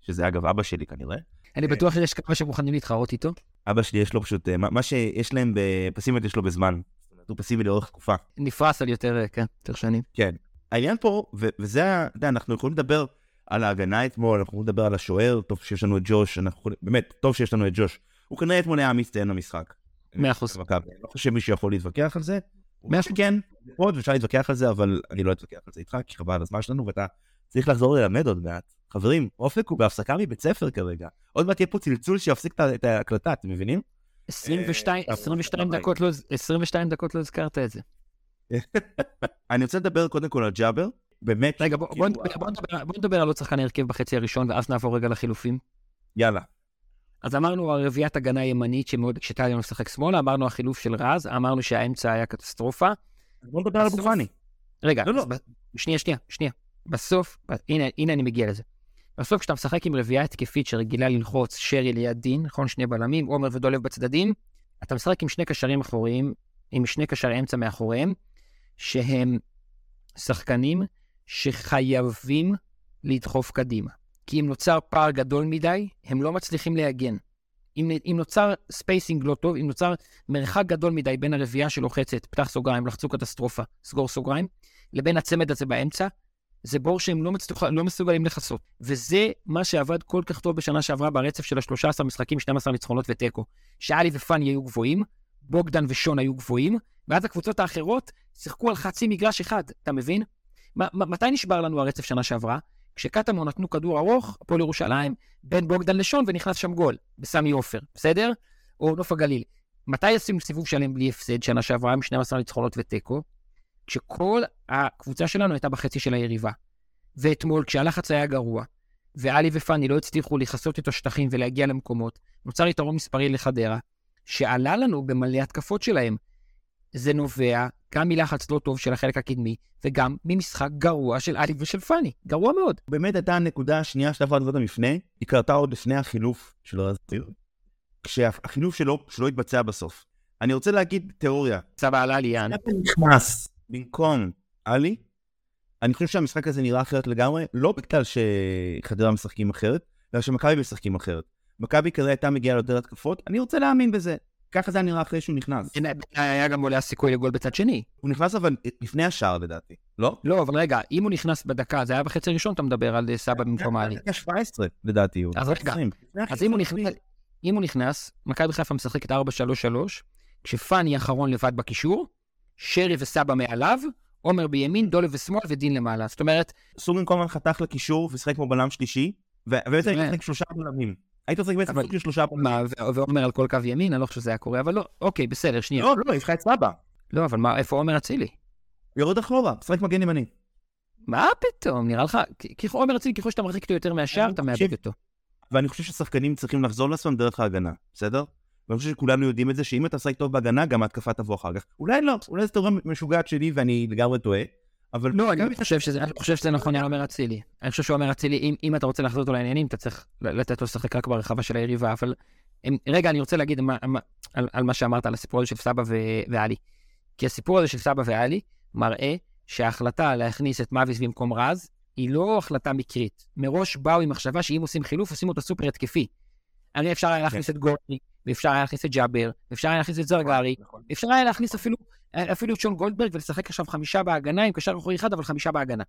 שזה אגב אבא שלי כנראה. אני בטוח שיש כמה שמוכנים להתחרות איתו. אבא שלי יש לו פשוט, מה, מה שיש להם בפסימיות יש לו בזמן. הוא פסימי לאורך תקופה. נפרס על יותר, כן, יותר שנים. כן. העניין פה, ו- וזה, אתה יודע, אנחנו יכולים לדבר על ההגנה אתמול, אנחנו יכולים לדבר על השוער, טוב שיש לנו את ג'וש, אנחנו, באמת, טוב שיש לנו את ג'וש. הוא כנראה אתמול היה מצטיין למשחק. מאה אחוז. אני לא חושב שמישהו יכול להתווכח על זה. מאה אחוז. כן, עוד אפשר להתווכח על זה, אבל אני לא אתווכח על זה איתך, כי חבל הזמן שלנו, ואתה צריך לחזור ללמד עוד מעט. חברים, אופק הוא בהפסקה מבית ספר כרגע. עוד מעט יהיה פה צלצול שיפסיק את ההקלטה, אתם מבינים? 22 אה, דקות לא 22 דקות לא הזכרת את זה. *laughs* אני רוצה לדבר קודם כל על ג'אבר. באמת. רגע, בוא כאילו, נדבר על עוד שחקן הרכב בחצי הראשון, ואז נעבור רגע לחילופים. יאללה. אז אמרנו רביעיית הגנה ימנית שמאוד הקשתה עלינו לשחק שמאלה, אמרנו החילוף של רז, אמרנו שהאמצע היה קטסטרופה. בוא נדבר על אבו פאני. רגע, לא, לא. שנייה, שנייה, שנייה. בסוף, הנה, הנה אני מגיע לזה. בסוף כשאתה משחק עם רביעייה התקפית שרגילה ללחוץ שרי ליד דין, נכון? שני בלמים, עומר ודולב בצדדים, אתה משחק עם שני קשרים אחוריים, עם שני קשרי אמצע מאחוריהם, שהם שחקנים שחייבים לדחוף קדימה. כי אם נוצר פער גדול מדי, הם לא מצליחים להגן. אם, אם נוצר spacing לא טוב, אם נוצר מרחק גדול מדי בין הרביעייה שלוחצת, פתח סוגריים, לחצו קטסטרופה, סגור סוגריים, לבין הצמד הזה באמצע, זה בור שהם לא, מצטוח, לא מסוגלים לכסות. וזה מה שעבד כל כך טוב בשנה שעברה ברצף של ה-13 משחקים, 12 ניצחונות ותיקו. שאלי ופאני היו גבוהים, בוגדן ושון היו גבוהים, ואז הקבוצות האחרות שיחקו על חצי מגרש אחד, אתה מבין? מתי נשבר לנו הרצף שנה שעברה? כשקטמון נתנו כדור ארוך, הפועל ירושלים, בין בוגדן לשון ונכנס שם גול, בסמי עופר, בסדר? או נוף הגליל. מתי עשינו סיבוב שלם בלי הפסד שנה שעברה עם 12 ניצחונות ותיקו? כשכל הקבוצה שלנו הייתה בחצי של היריבה. ואתמול, כשהלחץ היה גרוע, ואלי ופאני לא הצליחו לכסות את השטחים ולהגיע למקומות, נוצר יתרון מספרי לחדרה, שעלה לנו במלא התקפות שלהם. זה נובע גם מלחץ לא טוב של החלק הקדמי, וגם ממשחק גרוע של אלי ושל פאני. גרוע מאוד. באמת הייתה הנקודה השנייה של הפרעת המפנה, היא קרתה עוד לפני החילוף של רזיר, כשהחילוף שלו, שלא התבצע בסוף. אני רוצה להגיד תיאוריה. סבא עלה לי, יאן. נכנס במקום עלי, אני חושב שהמשחק הזה נראה אחרת לגמרי, לא בגלל שחדרה משחקים אחרת, אלא שמכבי משחקים אחרת. מכבי כזה הייתה מגיעה ליותר התקפות, אני רוצה להאמין בזה. ככה זה היה נראה אחרי שהוא נכנס. היה גם עולה הסיכוי לגול בצד שני. הוא נכנס אבל לפני השער לדעתי, לא? לא, אבל רגע, אם הוא נכנס בדקה, זה היה בחצי הראשון, אתה מדבר על סבא במקום עלי. דקה 17 לדעתי. אז רגע, אז אם הוא נכנס, מכבי חיפה משחקת 4-3-3, כשפאני אחרון לבד בקישור, שרי וסבא מעליו, עומר בימין, דולב ושמאל ודין למעלה. זאת אומרת... סוגן כל הזמן חתך לקישור ושיחק כמו בלם שלישי, ובעצם משחק שלושה בלמים. היית עושה בעצם סוג של שלושה בלמים. מה, ועומר על כל קו ימין? אני לא חושב שזה היה קורה, אבל לא, אוקיי, בסדר, שנייה. לא, לא, לך את סבא. לא, אבל מה, איפה עומר אצילי? יורד אחורה, משחק מגן ימני. מה פתאום, נראה לך, עומר אצילי, ככל שאתה מרחיק אותו יותר מהשאר, אתה מאבד אותו. ואני חושב ששחקנים צריכים לחזור לעצמם דרך ההגנה, בסדר? ואני חושב שכולנו יודעים את זה, שאם אתה שחק טוב בהגנה, גם ההתקפה תבוא אחר כך. אולי לא, אולי זו תיאוריה משוגעת שלי ואני לגמרי טועה, אבל... לא, אני חושב שזה, אני חושב שזה נכון על עומר אצילי. אני חושב שעומר אצילי, אם, אם אתה רוצה לחזור אותו לעניינים, אתה צריך לתת לו לשחק רק ברחבה של היריבה, אבל... הם, רגע, אני רוצה להגיד מה, מה, על, על מה שאמרת על הסיפור הזה של סבא ו, ואלי. כי הסיפור הזה של סבא ואלי מראה שההחלטה להכניס את מאביס במקום רז, היא לא החלטה מקרית. מראש באו עם מחשבה שאם עושים חילוף, עושים אותו סופר התקפי. הרי אפשר היה להכניס כן. את גורני, ואפשר היה להכניס את ג'אבר, ואפשר היה להכניס את זרגרי, נכון. אפשר היה להכניס אפילו, אפילו את שון גולדברג ולשחק עכשיו חמישה בהגנה עם קשר אחורי אחד, אבל חמישה בהגנה.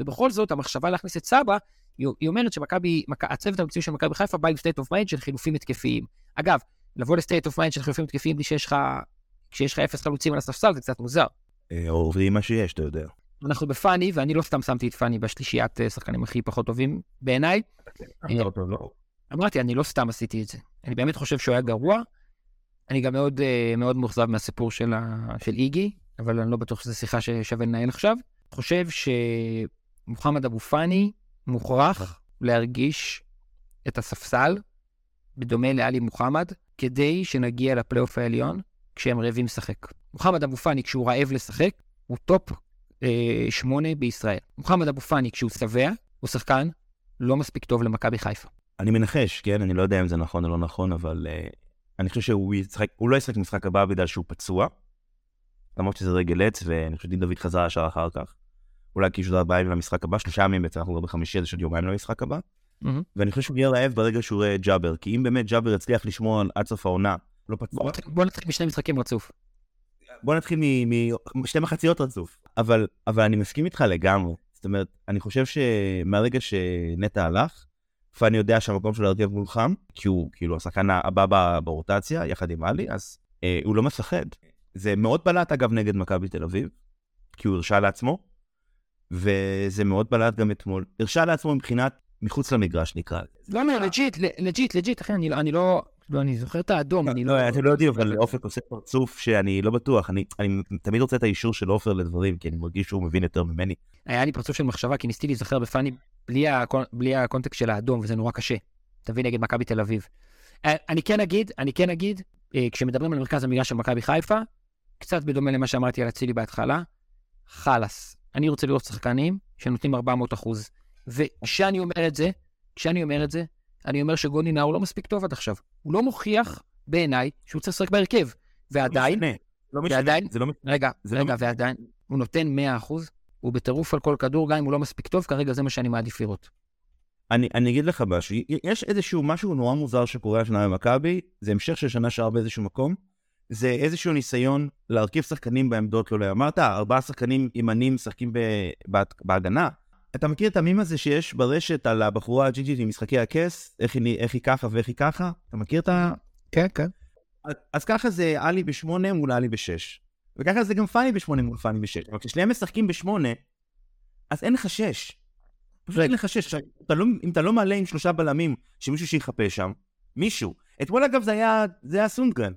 ובכל זאת, המחשבה להכניס את סבא, היא, אומרת שמכבי, הצוות המקצועי של מכבי חיפה בא עם state of mind של חילופים התקפיים. אגב, לבוא ל-state of mind של חילופים התקפיים בלי שיש לך, כשיש לך אפס חלוצים על הספסל זה קצת מוזר. אה, עובדים מה שיש, אתה יודע. אנחנו בפאני, ואני לא סתם שמתי את פאני בשלישיית אה, שחקנים הכי פחות טובים בעיניי. אמרתי, אני לא סתם עשיתי את זה. אני באמת חושב שהוא היה גרוע. אני גם מאוד, אה, מאוד מאוכזב מהסיפור של, ה... של איגי, אבל אני לא בטוח שזו שיחה ששווה לנהל עכשיו. חושב שמוחמד אבו פאני מוכרח להרגיש את הספסל, בדומה לאלי מוחמד, כדי שנגיע לפלייאוף העליון כשהם רעבים לשחק. מוחמד אבו פאני, כשהוא רעב לשחק, הוא טופ אה, שמונה בישראל. מוחמד אבו פאני, כשהוא שבע, הוא שחקן לא מספיק טוב למכבי חיפה. אני מנחש, כן? אני לא יודע אם זה נכון או לא נכון, אבל uh, אני חושב שהוא ישחק, הוא לא ישחק משחק הבא בגלל שהוא פצוע. למרות שזה רגל עץ, ואני חושב שדין דוד חזר ישר אחר כך. אולי כי יש עוד ארבעה ימים למשחק הבא, שלושה ימים בעצם, אנחנו לא בחמישי, אז יש עוד יומיים למשחק הבא. Mm-hmm. ואני חושב שהוא יהיה רעב ברגע שהוא רואה ג'אבר, כי אם באמת ג'אבר יצליח לשמור עד סוף העונה, לא פצוע. בוא נתחיל משני משחקים רצוף. בוא נתחיל משתי מחציות רצוף. אבל, אבל אני מסכים איתך לגמרי. זאת אומרת, אני חושב שמהרגע שנטע הלך, ואני יודע שהמקום שלו להרכב מולחם, כי הוא כאילו השחקן הבא ברוטציה, יחד עם עלי, אז אה, הוא לא מפחד. זה מאוד בלט אגב נגד מכבי תל אביב, כי הוא הרשה לעצמו, וזה מאוד בלט גם אתמול. הרשה לעצמו מבחינת מחוץ למגרש נקרא. לא, לא, legit, legit, legit, אחי, אני לא, אני לא, אני זוכר את האדום, אני לא... לא, אתם לא יודעים, אבל אופק עושה פרצוף שאני לא בטוח. אני, תמיד רוצה את האישור של אופק לדברים, כי אני מרגיש שהוא מבין יותר ממני. היה לי פרצוף של מחשבה, כי ניסיתי להיזכר בפאני. בלי הקונטקסט של האדום, וזה נורא קשה. תביא נגד מכבי תל אביב. אה, אני כן אגיד, אני כן אגיד, אה, כשמדברים על מרכז המגרש של מכבי חיפה, קצת בדומה למה שאמרתי על אצילי בהתחלה, חלאס. אני רוצה לראות שחקנים שנותנים 400 אחוז. וכשאני אומר את זה, כשאני אומר את זה, אני אומר שגוני נאור לא מספיק טוב עד עכשיו. הוא לא מוכיח, בעיניי, שהוא צריך לשחק בהרכב. ועדיין, לא משנה, ועדיין, זה לא משנה. רגע, לא רגע, ועדיין, הוא נותן 100 אחוז, הוא בטירוף על כל כדור, גם אם הוא לא מספיק טוב, כרגע זה מה שאני מעדיף לראות. אני, אני אגיד לך משהו, יש איזשהו משהו נורא מוזר שקורה השנה במכבי, זה המשך של שנה שער באיזשהו מקום, זה איזשהו ניסיון להרכיב שחקנים בעמדות לא אמרת, ארבעה שחקנים ימנים משחקים בהגנה, אתה מכיר את המים הזה שיש ברשת על הבחורה הג'ינג'ית עם משחקי הכס? איך היא, איך היא ככה ואיך היא ככה? אתה מכיר את ה... כן, כן. אז, אז ככה זה עלי בשמונה מול עלי בשש. וככה זה גם פאני בשמונה מול פאני בשש. אבל כששניהם משחקים בשמונה, אז אין לך שש. פשוט אין לך שש. אתה לא, אם אתה לא מעלה עם שלושה בלמים, שמישהו שיחפה שם, מישהו. אתמול אגב זה היה, זה היה סונדגרן.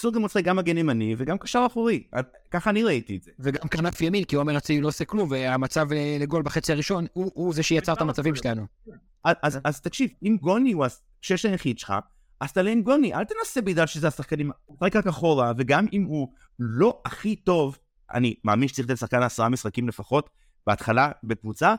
סונדגרן משחק גם מגן ימני וגם קשר אחורי. ככה אני ראיתי את זה. וגם כנף ימין, כי עומר אצילי לא עושה כלום, והמצב אה, לגול בחצי הראשון, הוא, הוא זה שיצר את המצבים שלנו. אז, אז, אז תקשיב, אם גוני הוא השש היחיד שלך, אז תעלה עם גוני, אל תנסה בגלל שזה השחקנים, רק רק אחורה, וגם אם הוא לא הכי טוב, אני מאמין שצריך לתת שחקן עשרה משחקים לפחות, בהתחלה, בקבוצה,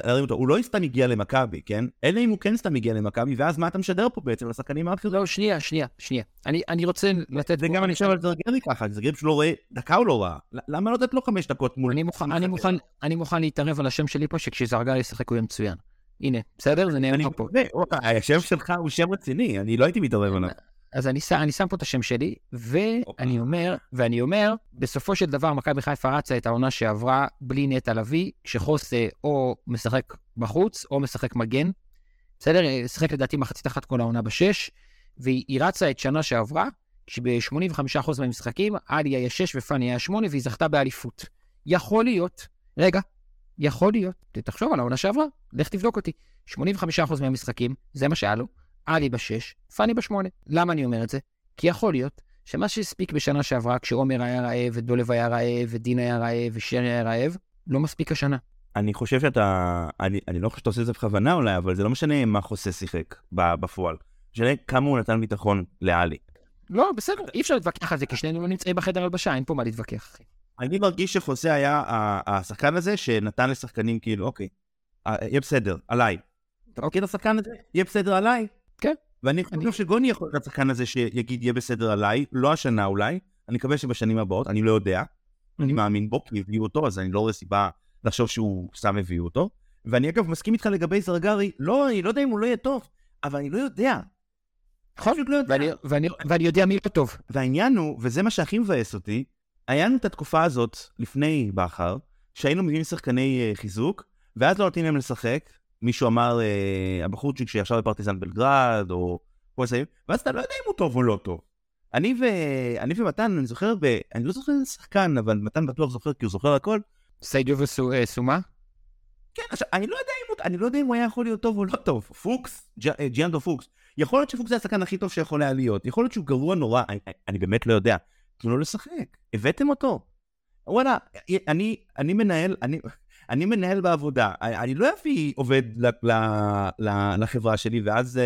להרים אותו. הוא לא סתם הגיע למכבי, כן? אלא אם הוא כן סתם הגיע למכבי, ואז מה אתה משדר פה בעצם לשחקנים האחרים? לא, שנייה, שנייה, שנייה. אני, אני רוצה לתת... זה גם אני חושב על זרגרי ככה, זרגרי פשוט לא רואה, דקה הוא לא ראה. למה לא לתת לו חמש דקות מול... אני מוכן, אני מוכן, אני מוכן להתערב על השם שלי פה, שכשזרגרי ישחק הוא יהיה מצוין. הנה, בסדר? זה נאמר פה. השם שלך הוא שם רציני, אני לא הייתי מתערב עליו. אז אני, אני שם פה את השם שלי, ואני אומר, ואני אומר, בסופו של דבר מכבי חיפה רצה את העונה שעברה בלי נטע לביא, כשחוסה או משחק בחוץ או משחק מגן. בסדר? שיחק לדעתי מחצית אחת כל העונה בשש, והיא רצה את שנה שעברה, כשב-85% מהמשחקים עלי היה 6 ופאני היה 8, והיא זכתה באליפות. יכול להיות, רגע, יכול להיות, תחשוב על העונה שעברה, לך תבדוק אותי. 85% מהמשחקים, זה מה שהיה לו, עלי בשש, פאני בשמונה. למה אני אומר את זה? כי יכול להיות שמה שהספיק בשנה שעברה, כשעומר היה רעב, ודולב היה רעב, ודין היה רעב, ושרי היה רעב, לא מספיק השנה. אני חושב שאתה, אני, אני לא חושב שאתה עושה את זה בכוונה אולי, אבל זה לא משנה מה חוסה שיחק בפועל. משנה כמה הוא נתן ביטחון לעלי. לא, בסדר, אי אפשר להתווכח על זה, כי שנינו לא נמצאים בחדר הלבשה, אין פה מה להתווכח, אחי. אני מרגיש שחוסה היה השחקן הזה שנתן לשחקנים כאילו, אוקיי, אה, יהיה בסדר, עליי. אתה מכיר את השחקן הזה? יהיה בסדר עליי? כן. ואני חושב שגוני יכול להיות השחקן הזה שיגיד יהיה בסדר עליי, לא השנה אולי, אני מקווה שבשנים הבאות, אני לא יודע, אני מאמין בו, כי הביאו אותו, אז אני לא רואה סיבה לחשוב שהוא סתם הביאו אותו. ואני אגב מסכים איתך לגבי זרגרי, לא, אני לא יודע אם הוא לא יהיה טוב, אבל אני לא יודע. נכון, לא יודע. ואני, ואני, ואני יודע מי לא טוב. והעניין הוא, וזה מה שהכי מבאס אותי, היה לנו את התקופה הזאת לפני בכר, שהיינו מביאים שחקני uh, חיזוק, ואז לא נותנים להם לשחק. מישהו אמר, uh, הבחורצ'יק שישב בפרטיזן בלגרד, או כל זה, ואז אתה לא יודע אם הוא טוב או לא טוב. אני, ו... אני ומתן, אני זוכר, ב... אני לא זוכר איזה שחקן, אבל מתן בטוח זוכר כי הוא זוכר הכל. סיידיו וסומה? כן, עכשיו, אני לא יודע אם הוא, אני לא יודע אם הוא היה יכול להיות טוב או לא טוב. פוקס, ג'... ג'יאנדו פוקס. יכול להיות שפוקס זה השחקן הכי טוב שיכול היה להיות. יכול להיות שהוא גרוע נורא, אני, אני באמת לא יודע. תנו לו לשחק, הבאתם אותו. וואלה, אני, אני מנהל, אני, אני מנהל בעבודה, אני לא אביא עובד לחברה שלי, ואז,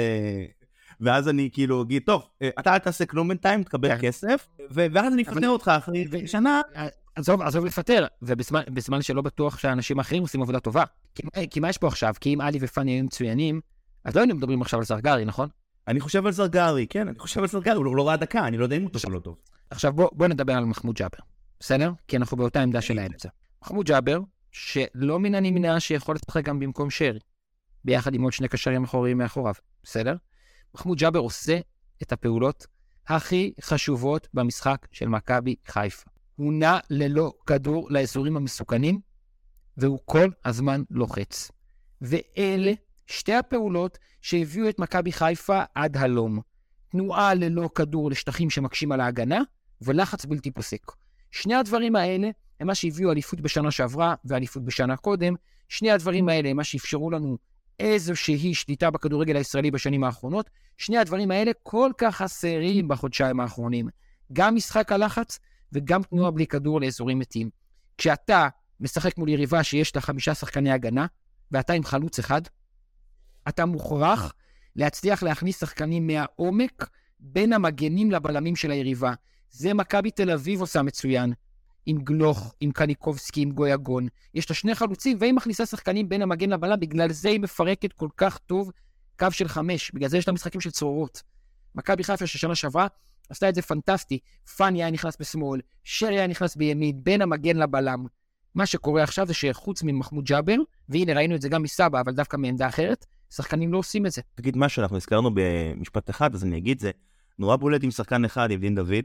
ואז אני כאילו אגיד, טוב, אתה אל תעשה כלום בינתיים, תקבל כן. כסף, ואז אני אפטר אותך אחרי שנה. עזוב, עזוב לפטר, ובזמן שלא בטוח שהאנשים האחרים עושים עבודה טובה. כי, מה יש פה עכשיו? כי אם עלי ופאני היו מצוינים, אז לא היינו מדברים עכשיו על זרגרי, נכון? אני חושב על זרגרי, כן, אני חושב על זרגרי, הוא לא ראה דקה, אני לא יודע אם הוא טוב או לא טוב. עכשיו בוא, בוא נדבר על מחמוד ג'אבר, בסדר? כי אנחנו באותה עמדה של האמצע. מחמוד ג'אבר, שלא מן הנמנע שיכול לשחק גם במקום שרי, ביחד עם עוד שני קשרים אחוריים מאחוריו, בסדר? מחמוד ג'אבר עושה את הפעולות הכי חשובות במשחק של מכבי חיפה. הוא נע ללא כדור לאזורים המסוכנים, והוא כל הזמן לוחץ. ואלה שתי הפעולות שהביאו את מכבי חיפה עד הלום. תנועה ללא כדור לשטחים שמקשים על ההגנה, ולחץ בלתי פוסק. שני הדברים האלה הם מה שהביאו אליפות בשנה שעברה ואליפות בשנה קודם. שני הדברים האלה הם מה שאפשרו לנו איזושהי שליטה בכדורגל הישראלי בשנים האחרונות. שני הדברים האלה כל כך חסרים בחודשיים האחרונים. גם משחק הלחץ וגם תנועה בלי כדור לאזורים מתים. כשאתה משחק מול יריבה שיש לה חמישה שחקני הגנה, ואתה עם חלוץ אחד, אתה מוכרח להצליח להכניס שחקנים מהעומק בין המגנים לבלמים של היריבה. זה מכבי תל אביב עושה מצוין. עם גלוך, עם קניקובסקי, עם גויגון. יש לה שני חלוצים, והיא מכניסה שחקנים בין המגן לבלם, בגלל זה היא מפרקת כל כך טוב קו של חמש. בגלל זה יש לה משחקים של צרורות. מכבי חיפה של שנה שעברה עשתה את זה פנטסטי. פאני היה נכנס בשמאל, שרי היה נכנס בימין, בין המגן לבלם. מה שקורה עכשיו זה שחוץ ממחמוד ג'אבר, והנה ראינו את זה גם מסבא, אבל דווקא מעמדה אחרת, שחקנים לא עושים את זה. תגיד משהו, אנחנו הזכרנו במשפט אחד, אז אני אגיד זה. נורא בולט עם שחקן אחד, עם דין דוד.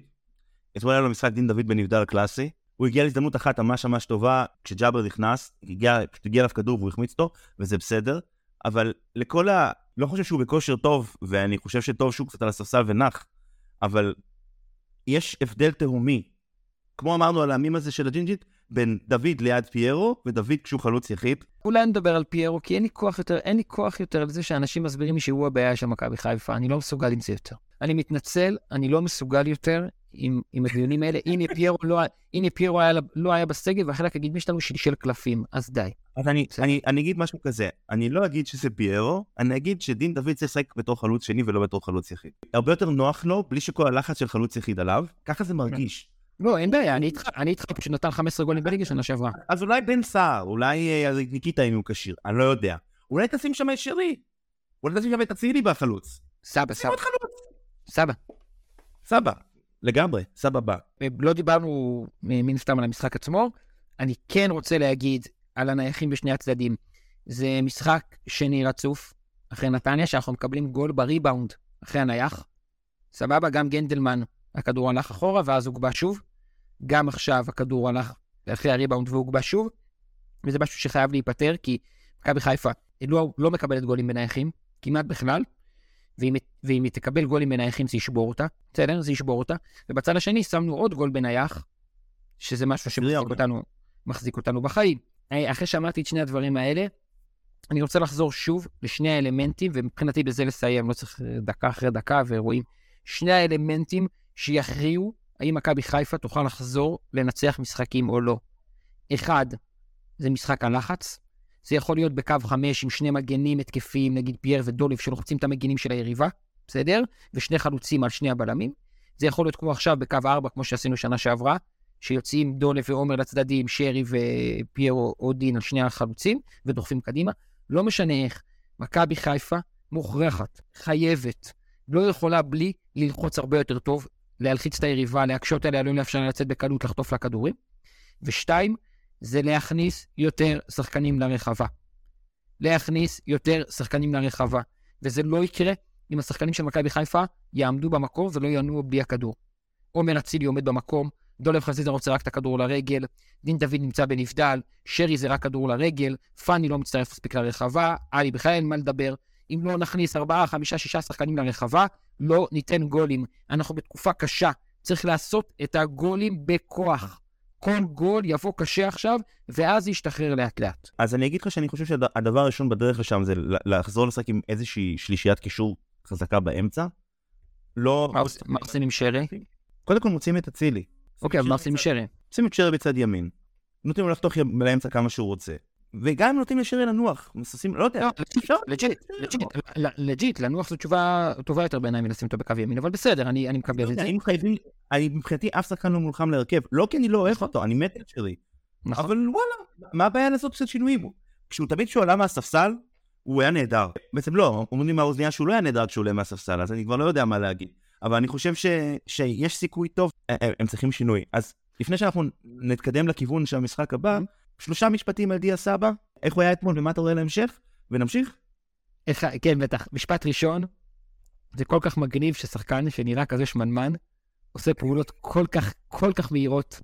אתמול היה לו משחק דין דוד בנבדל קלאסי. הוא הגיע להזדמנות אחת ממש ממש טובה, כשג'אבר נכנס, הגיע, הגיע אליו כדור והוא החמיץ אותו, וזה בסדר, אבל לכל ה... לא חושב שהוא בכושר טוב, ואני חושב שטוב שהוא קצת על הספסל ונח, אבל יש הבדל תהומי. כמו אמרנו על המים הזה של הג'ינג'ית, בין דוד ליד פיירו, ודוד כשהוא חלוץ יחיד. אולי נדבר על פיירו, כי אין לי כוח יותר, אין לי כוח יותר לזה שאנשים מסבירים לי שהוא הבעיה של מכבי חיפה, אני לא מסוגל עם זה יותר. אני מתנצל, אני לא מסוגל יותר עם, עם הדיונים האלה. הנה פיירו לא, הנה פיירו היה, לא היה בסגל, והחלק הקדמי שלנו שלשל קלפים, אז די. אז אני, אני, אני אגיד משהו כזה, אני לא אגיד שזה פיירו, אני אגיד שדין דוד צריך לשחק בתור חלוץ שני ולא בתור חלוץ יחיד. הרבה יותר נוח לו, בלי שכל הלחץ של חלוץ יחיד עליו, ככה זה מרגיש. לא, אין בעיה, אני איתך, אני איתך, פשוט נתן 15 גולים בליגה שנה שעברה. אז אולי בן סער, אולי אה, ניקיטה אם הוא כשיר, אני לא יודע. אולי תשים שם את שרי. אולי תשים שם את אצילי בחלוץ. סבא, סבא. סבא. סבא. לגמרי, סבא בא. לא דיברנו מן סתם על המשחק עצמו. אני כן רוצה להגיד על הנייחים בשני הצדדים. זה משחק שני רצוף, אחרי נתניה, שאנחנו מקבלים גול בריבאונד אחרי הנייח. סבבה, גם גנדלמן, הכדור הלך אחורה ואז הוגבה שוב. גם עכשיו הכדור הלך אחרי הריבאונד והוגבה שוב. וזה משהו שחייב להיפתר, כי מכבי חיפה לא, לא מקבלת גולים בנייחים, כמעט בכלל. ואם, ואם היא תקבל גולים בנייחים זה ישבור אותה, בסדר? זה ישבור אותה. ובצד השני שמנו עוד גול בנייח, שזה משהו שמחזיק. אותנו, מחזיק אותנו בחיים. אחרי שאמרתי את שני הדברים האלה, אני רוצה לחזור שוב לשני האלמנטים, ומבחינתי בזה לסיים, לא צריך אה, דקה אחרי דקה, ורואים שני האלמנטים שיכריעו האם מכבי חיפה תוכל לחזור לנצח משחקים או לא. אחד, זה משחק הלחץ. זה יכול להיות בקו חמש עם שני מגנים התקפיים, נגיד פייר ודוליב, שלוחצים את המגנים של היריבה, בסדר? ושני חלוצים על שני הבלמים. זה יכול להיות כמו עכשיו בקו ארבע, כמו שעשינו שנה שעברה, שיוצאים דולב ועומר לצדדים, שרי ופיירו או דין על שני החלוצים, ודוחפים קדימה. לא משנה איך, מכבי חיפה מוכרחת, חייבת, לא יכולה בלי ללחוץ הרבה יותר טוב, להלחיץ את היריבה, להקשות עליה, לא לאפשר לה לצאת בקלות, לחטוף לה כדורים. ושתיים, זה להכניס יותר שחקנים לרחבה. להכניס יותר שחקנים לרחבה. וזה לא יקרה אם השחקנים של מכבי חיפה יעמדו במקום ולא ינועו בלי הכדור. עומר אצילי עומד במקום, דולב חזיזה רוצה רק את הכדור לרגל, דין דוד נמצא בנבדל, שרי זה רק כדור לרגל, פאני לא מצטרף מספיק לרחבה, עלי בכלל אין מה לדבר. אם לא נכניס ארבעה, חמישה, שישה שחקנים לרחבה, לא ניתן גולים. אנחנו בתקופה קשה, צריך לעשות את הגולים בכוח. כל גול יבוא קשה עכשיו, ואז ישתחרר לאט לאט. אז אני אגיד לך שאני חושב שהדבר הראשון בדרך לשם זה לחזור לשחק עם איזושהי שלישיית קישור חזקה באמצע. לא... מה עוש- מה עושים עם שרי? קודם כל מוצאים את אצילי. אוקיי, אבל מה עושים עם שרי? שים את שרי בצד ימין. נותנים לו לחתוך לאמצע כמה שהוא רוצה. וגם אם נותנים לשרי לנוח, מססים, לא יודע, לא. legit, legit, לנוח זו תשובה טובה יותר בעיניי מלשים אותו בקו ימין, אבל בסדר, אני מקבל את זה. אני חייבים, אני מבחינתי אף שחקן לא מולחם להרכב, לא כי אני לא אוהב אותו, אני מת על שרי. נכון. אבל וואלה, מה הבעיה לעשות קצת שינויים? כשהוא תמיד כשהוא עלה מהספסל, הוא היה נהדר. בעצם לא, אומרים לי מהאוזנייה שהוא לא היה נהדר כשהוא עולה מהספסל, אז אני כבר לא יודע מה להגיד. אבל אני חושב. שיש סיכוי טוב, אה, אה, הם צריכים שינוי. אז לפני שאנחנו נתקדם לכיוון של המשחק הבא, שלושה משפטים על דיה סבא, איך הוא היה אתמול ומה אתה רואה להמשך, ונמשיך. איך- כן, בטח. משפט ראשון, זה כל כך מגניב ששחקן שנראה כזה שמנמן, עושה פעולות כל כך, כל כך מהירות.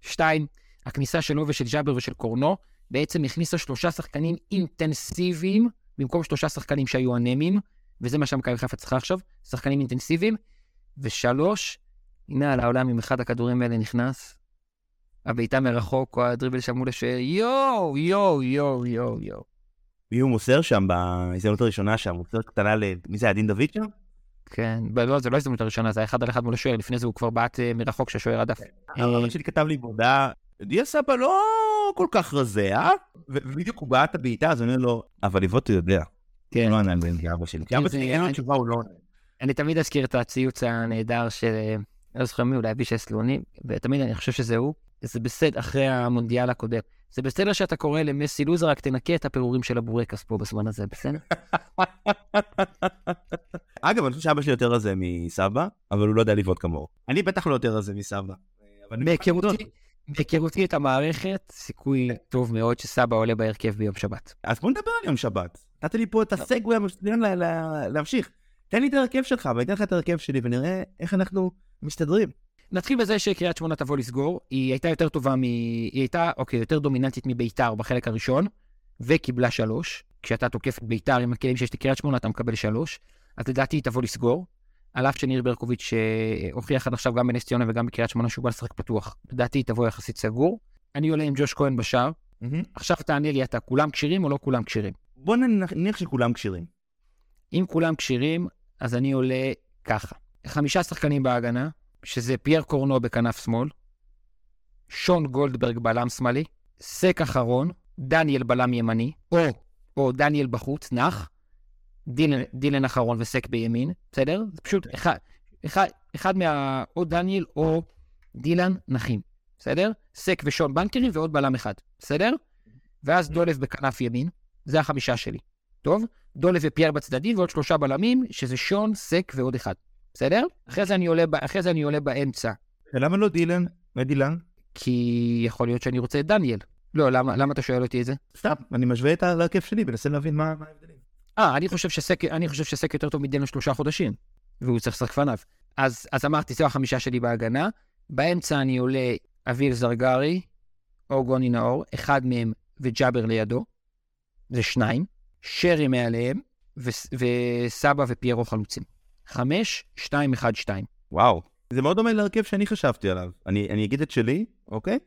שתיים, הכניסה שלו ושל ג'אבר ושל קורנו, בעצם הכניסה שלושה שחקנים אינטנסיביים, במקום שלושה שחקנים שהיו אנמיים, וזה מה שמכבי חיפה צריכה עכשיו, שחקנים אינטנסיביים. ושלוש, הנה על העולם אם אחד הכדורים האלה נכנס, הבעיטה מרחוק או הדריבל שם מול השוער, יואו, יואו, יואו, יואו, יואו. מי הוא מוסר שם בהזדמנות הראשונה שם, מוסר קטנה ל... מי זה היה דין דוד שם? כן, לא, זה לא ההזדמנות הראשונה, זה היה אחד על אחד מול השוער, לפני זה הוא כבר בעט אה, מרחוק שהשוער הדף. הרב שלי כתב לי בהודעה, דיה סבא לא כל כך רזה, אה? ובדיוק הוא בעט את הבעיטה, אז אני אומר לו, אבל ליבוטו יודע. כן. לא ענה לי אבא שלי. כי אבא שלי אין לו אני- תשובה, הוא לא עונה. אני תמיד אזכיר את הציוץ הנהדר של, לא זוכר מי, אולי אבישי סלוני, ותמיד אני חושב שזה הוא. זה בסדר, אחרי המונדיאל הקודם. זה בסדר שאתה קורא למסי לוזר, רק תנקה את הפירורים של הבורקס פה בזמן הזה, בסדר? *laughs* אגב, אני חושב שאבא שלי יותר רזה מסבא, אבל הוא לא יודע לבעוט כמוהו. אני בטח לא יותר רזה מסבא. אני- מהיכרותי, מהיכרותי את המערכת, סיכוי טוב מאוד שסבא עולה בהרכב ביום שבת. אז בוא נדבר על יום שבת. נתת לי פה את הסגווי המצוין לה- להמשיך. תן לי את ההרכב שלך, ואני אתן לך את ההרכב שלי, ונראה איך אנחנו מסתדרים. נתחיל בזה שקריית שמונה תבוא לסגור, היא הייתה יותר טובה מ... היא הייתה, אוקיי, יותר דומיננטית מביתר בחלק הראשון, וקיבלה שלוש. כשאתה תוקף את ביתר עם הכלים שיש לקריית שמונה, אתה מקבל שלוש. אז לדעתי היא תבוא לסגור. על אף שניר ברקוביץ' אה, הוכיח עד עכשיו גם בנס ציונה וגם בקריית שמונה שהוא בא לשחק פתוח. לדעתי היא תבוא יחסית סגור. אני עולה עם ג'וש כהן בשער. עכשיו תענה לי, אתה כולם כשירים או לא כולם כשירים? בוא נניח שכולם כשירים. אם כולם כשירים, אז אני עולה ככה. חמישה שחקנים בהגנה, שזה פייר קורנו בכנף שמאל, שון גולדברג בלם שמאלי, סק אחרון, דניאל בלם ימני, או, או דניאל בחוץ, נח, דילן, דילן אחרון וסק בימין, בסדר? זה פשוט אחד, אחד, אחד מה... או דניאל או דילן נחים, בסדר? סק ושון בנקרים ועוד בלם אחד, בסדר? ואז דולב בכנף ימין, זה החמישה שלי. טוב? דולב ופייר בצדדים ועוד שלושה בלמים, שזה שון, סק ועוד אחד. בסדר? אחרי זה אני עולה, אחרי זה אני עולה באמצע. למה לא דילן? מה דילן? כי יכול להיות שאני רוצה את דניאל. לא, למה, למה אתה שואל אותי את זה? סתם, אני משווה את ההרכב שלי, מנסה להבין מה ההבדלים. אה, אני חושב שסק, אני חושב שסק יותר טוב מדילן שלושה חודשים, והוא צריך לשחק פניו. אז, אז אמרתי, זו החמישה שלי בהגנה. באמצע אני עולה אביל זרגרי או גוני נאור, אחד מהם וג'אבר לידו, זה שניים. שרי מעליהם, ו- וסבא ופיירו חלוצים. חמש, שתיים, אחד, שתיים. וואו, זה מאוד דומה להרכב שאני חשבתי עליו. אני, אני אגיד את שלי, אוקיי?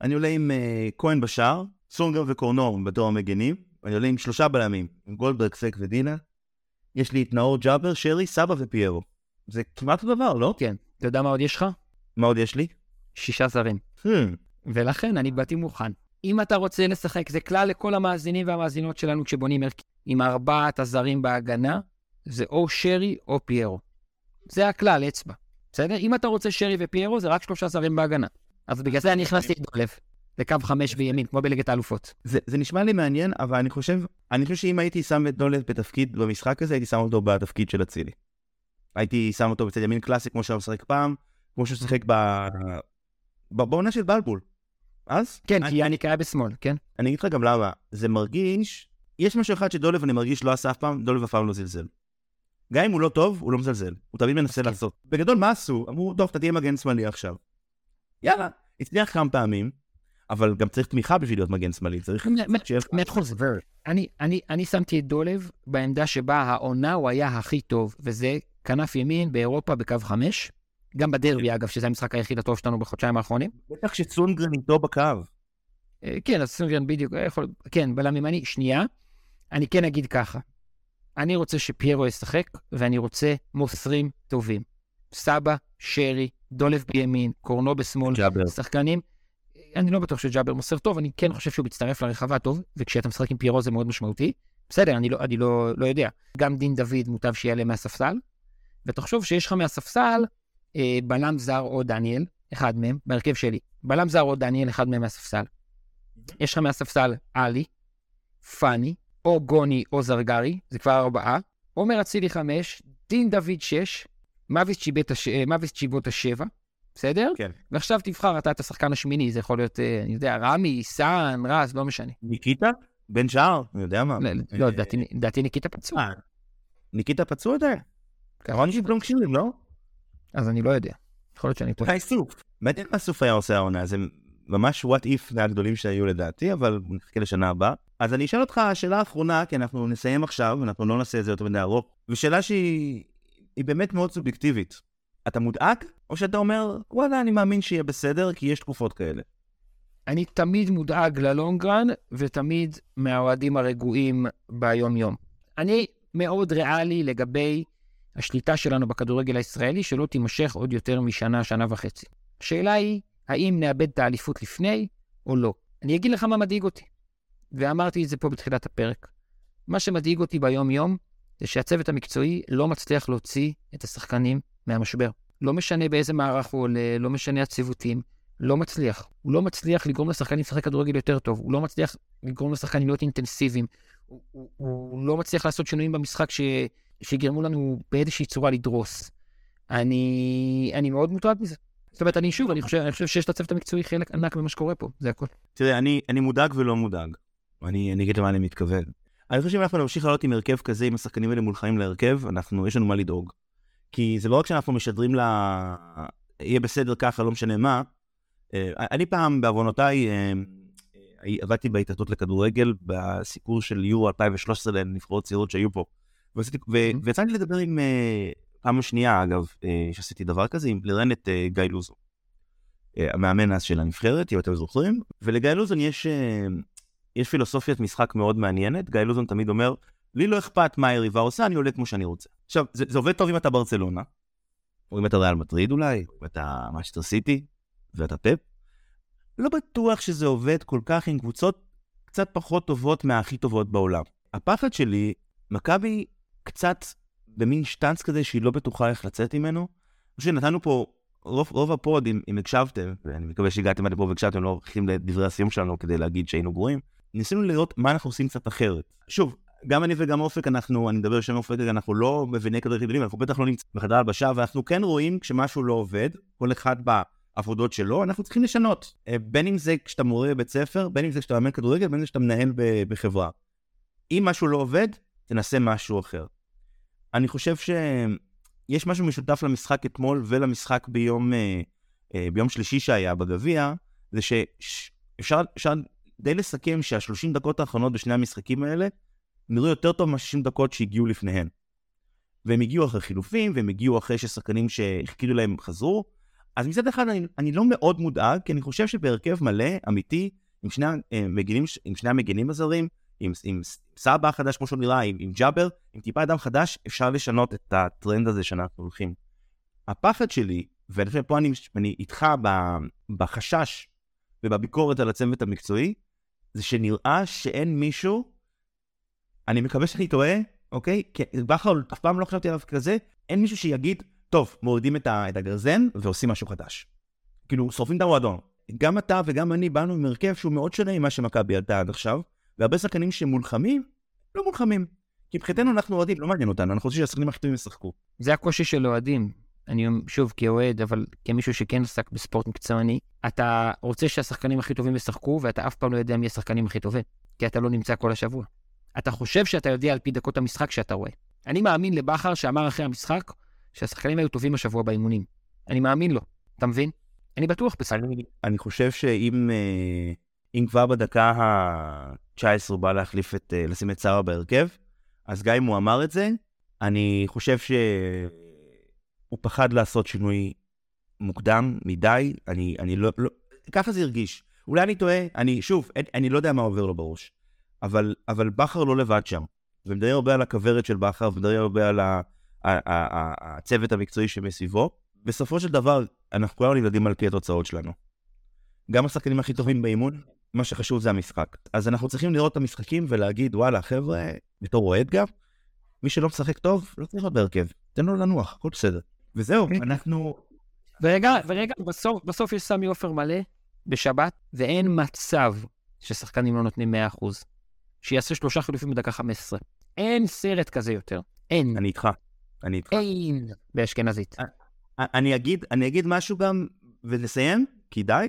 אני עולה עם uh, כהן בשער, סונגר וקורנור בתור המגנים, אני עולה עם שלושה בלמים, עם גולדברג, סק ודינה. יש לי את נאור ג'אבר, שרי, סבא ופיירו. זה כמעט אותו דבר, לא? כן. אתה יודע מה עוד יש לך? מה עוד יש לי? שישה זרים. Hmm. ולכן אני באתי מוכן. אם אתה רוצה לשחק, זה כלל לכל המאזינים והמאזינות שלנו כשבונים הרכב עם ארבעת הזרים בהגנה, זה או שרי או פיירו. זה הכלל, אצבע. בסדר? אם אתה רוצה שרי ופיירו, זה רק שלושה זרים בהגנה. אז בגלל זה אני הכנסתי את דולב, לקו חמש בימין, כמו בליגת האלופות. זה, זה נשמע לי מעניין, אבל אני חושב, אני חושב שאם הייתי שם את דולב בתפקיד במשחק הזה, הייתי שם אותו בתפקיד של אצילי. הייתי שם אותו בצד ימין קלאסי, כמו שהוא משחק פעם, כמו שהוא שיחק ב... בעונה של בלבול. אז? כן, אני... כי אני קרא בשמאל, כן? אני אגיד לך גם למה. זה מרגיש, יש משהו אחד שדולב אני מרגיש לא עשה אף פעם, דולב אף פעם לא זלזל. גם אם הוא לא טוב, הוא לא מזלזל. הוא תמיד מנסה כן. לעשות. בגדול, מה עשו? אמרו, טוב, אתה תהיה מגן שמאלי עכשיו. יאללה, הצליח כמה פעמים, אבל גם צריך תמיכה בשביל להיות מגן שמאלי. צריך... שיהיה מאה אחוז, אני, שמתי את דולב בעמדה שבה העונה הוא היה הכי טוב, וזה כנף ימין באירופה בקו חמש. גם בדרבי, אגב, שזה המשחק היחיד הטוב שלנו בחודשיים האחרונים. בטח שצונגרן איתו בקו. אה, כן, אז סונגרן בדיוק, אה, יכול, כן, בלם ימני. שנייה, אני כן אגיד ככה. אני רוצה שפיירו ישחק, ואני רוצה מוסרים טובים. סבא, שרי, דולב בימין, קורנו בשמאל, ג'אבר. שחקנים. אני לא בטוח שג'אבר מוסר טוב, אני כן חושב שהוא מצטרף לרחבה טוב, וכשאתה משחק עם פיירו זה מאוד משמעותי. בסדר, אני לא, אני לא, לא יודע. גם דין דוד מוטב שיעלה מהספסל, ותחשוב שיש לך מהספסל אה, בלם זר או דניאל, אחד מהם, בהרכב שלי. בלם זר או דניאל, אחד מהם מהספסל. יש לך מהספסל עלי, פאני, או גוני או זרגרי, זה כבר ארבעה. עומר אצילי חמש, דין דוד שש, צ'יבוטה ש- אה, צ'יבוטה שבע, בסדר? כן. ועכשיו תבחר אתה את השחקן השמיני, זה יכול להיות, אה, אני יודע, רמי, סאן, רז, לא משנה. ניקיטה? בן שער? אני יודע מה. לא, לא, אה, לדעתי- ניקיטה פצוע, אה, ניקיטה פצוע עדיין? קראנו שפלום כשירים, לא? אז אני לא יודע. יכול להיות שאני טועה. אולי סוף. מעניין מה סוף היה עושה העונה, זה ממש what if מהגדולים שהיו לדעתי, אבל נחכה לשנה הבאה. אז אני אשאל אותך שאלה אחרונה, כי אנחנו נסיים עכשיו, אנחנו לא נעשה את זה יותר מדי ארוך, ושאלה שהיא היא באמת מאוד סובייקטיבית. אתה מודאג, או שאתה אומר, וואלה, אני מאמין שיהיה בסדר, כי יש תקופות כאלה. אני תמיד מודאג ללונגרן, ותמיד מהאוהדים הרגועים ביום-יום. אני מאוד ריאלי לגבי השליטה שלנו בכדורגל הישראלי, שלא תימשך עוד יותר משנה, שנה וחצי. השאלה היא, האם נאבד את האליפות לפני או לא? אני אגיד לך מה מדאיג אותי, ואמרתי את זה פה בתחילת הפרק. מה שמדאיג אותי ביום-יום, זה שהצוות המקצועי לא מצליח להוציא את השחקנים מהמשבר. לא משנה באיזה מערך הוא עולה, לא משנה הציוותים, לא מצליח. הוא לא מצליח לגרום לשחקנים לשחק כדורגל יותר טוב, הוא לא מצליח לגרום לשחקנים להיות אינטנסיביים, הוא, הוא, הוא לא מצליח לעשות שינויים במשחק ש, שיגרמו לנו באיזושהי צורה לדרוס. אני, אני מאוד מוטרד מזה. זאת אומרת, אני שוב, אני חושב, אני חושב שיש לצוות המקצועי חלק ענק במה שקורה פה, זה הכל. תראה, אני, אני מודאג ולא מודאג. אני, אני אגיד למה אני מתכוון. אני חושב שאם אנחנו נמשיך לעלות עם הרכב כזה, עם השחקנים האלה מולחמים להרכב, אנחנו, יש לנו מה לדאוג. כי זה לא רק שאנחנו משדרים ל... יהיה בסדר ככה, לא משנה מה. אה, אני פעם, בעוונותיי, אה, אה, עבדתי בהתאחדות לכדורגל בסיפור של יורו 2013 לנבחרות צעירות שהיו פה. ויצא לי לדבר עם, פעם שנייה, אגב, שעשיתי דבר כזה, עם לראיין את אה, גיא לוזון. המאמן אז של הנבחרת, אם אתם זוכרים. ולגיא לוזון יש, יש פילוסופיית משחק מאוד מעניינת. גיא לוזון תמיד אומר, לי לא אכפת מה היריבה עושה, אני עולה כמו שאני רוצה. עכשיו, זה, זה עובד טוב אם אתה ברצלונה, או אם אתה ריאל מדריד אולי, או אם אתה מנצ'סטר סיטי, ואתה פפ. לא בטוח שזה עובד כל כך עם קבוצות קצת פחות טובות מהכי טובות בעולם. הפחד שלי, מכבי קצת במין שטאנץ כזה שהיא לא בטוחה איך לצאת ממנו. שנתנו פה, רוב, רוב הפוד, אם, אם הקשבתם, ואני מקווה שהגעתם עד לפה והקשבתם, לא הולכים לדברי הסיום שלנו כדי להגיד שהיינו גרועים, ניסינו לראות מה אנחנו עושים קצת אחרת. שוב, גם אני וגם אופק, אנחנו, אני מדבר בשם אופק, אנחנו לא מביני כדורגל גדולים, אנחנו בטח לא נמצאים בחדר הלבשה, ואנחנו כן רואים כשמשהו לא עובד, כל אחד בעבודות שלו, אנחנו צריכים לשנות. אה, בין אם זה כשאתה מורה בבית ספר, בין אם זה כשאתה מאמן כדורגל, בין אם זה כשאתה מנהל בחברה. אם משהו לא עובד, תנסה משהו אחר. אני חושב שיש משהו משותף למשחק אתמול ולמשחק ביום, אה, אה, ביום שלישי שהיה בגביע, זה שאפשר אפשר די לסכם שהשלושים דקות האחרונות בשני המשחקים האלה נראו יותר טוב מה-60 דקות שהגיעו לפניהן. והם הגיעו אחרי חילופים, והם הגיעו אחרי ששחקנים שהחכירו להם חזרו. אז מצד אחד אני, אני לא מאוד מודאג, כי אני חושב שבהרכב מלא, אמיתי, עם שני, המגינים, עם שני המגינים הזרים, עם, עם סבא החדש כמו שהוא נראה, עם, עם ג'אבר, עם טיפה אדם חדש, אפשר לשנות את הטרנד הזה שאנחנו הולכים. הפחד שלי, ופה אני, אני איתך בחשש ובביקורת על הצוות המקצועי, זה שנראה שאין מישהו, אני מקווה שאני טועה, אוקיי? כי בכר אף פעם לא חשבתי עליו כזה, אין מישהו שיגיד, טוב, מורידים את, הגרזן ועושים משהו חדש. כאילו, שורפים את המועדון. גם אתה וגם אני באנו עם הרכב שהוא מאוד שונה ממה שמכבי עלתה עד עכשיו, והרבה שחקנים שמולחמים, לא מולחמים. כי מבחינתנו אנחנו אוהדים, לא מעניין אותנו, אנחנו רוצים שהשחקנים הכי טובים ישחקו. זה הקושי של אוהדים. אני שוב כאוהד, אבל כמישהו שכן עסק בספורט מקצועני, אתה רוצה שהשחקנים הכי טובים ישחקו, ואתה אף פעם לא יודע מי השחקנים הכי טובים, כי אתה לא נמצא כל השבוע. אתה חושב שאתה יודע על פי דקות המשחק שאתה רואה. אני מאמין לבכר שאמר אחרי המשחק שהשחקנים היו טובים השבוע באימונים. אני מאמין לו, אתה מבין? אני בטוח בזה. אני, אני חושב שאם אה, אם כבר בדקה ה-19 הוא בא להחליף את, אה, לשים את שרה בהרכב, אז גם אם הוא אמר את זה, אני חושב שהוא פחד לעשות שינוי מוקדם מדי, אני, אני לא, לא, ככה זה הרגיש. אולי אני טועה, אני, שוב, אני, אני לא יודע מה עובר לו בראש, אבל, אבל בכר לא לבד שם. ומדברים הרבה על הכוורת של בכר, ומדברים הרבה על ה, ה, ה, ה, הצוות המקצועי שמסביבו. בסופו של דבר, אנחנו כולנו נלמדים על פי התוצאות שלנו. גם השחקנים הכי טובים באימון, מה שחשוב זה המשחק. אז אנחנו צריכים לראות את המשחקים ולהגיד, וואלה, חבר'ה, בתור אוהד גם, מי שלא משחק טוב, לא צריך להיות בהרכב. תן לו לנוח, הכל בסדר. וזהו, אנחנו... ורגע, ורגע, בסוף, בסוף יש סמי עופר מלא בשבת, ואין מצב ששחקנים לא נותנים 100%. שיעשה שלושה חילופים בדקה 15. אין סרט כזה יותר. אין. אני איתך. אני איתך. אין. באשכנזית. אני אגיד, אני אגיד משהו גם, ונסיים, כי די.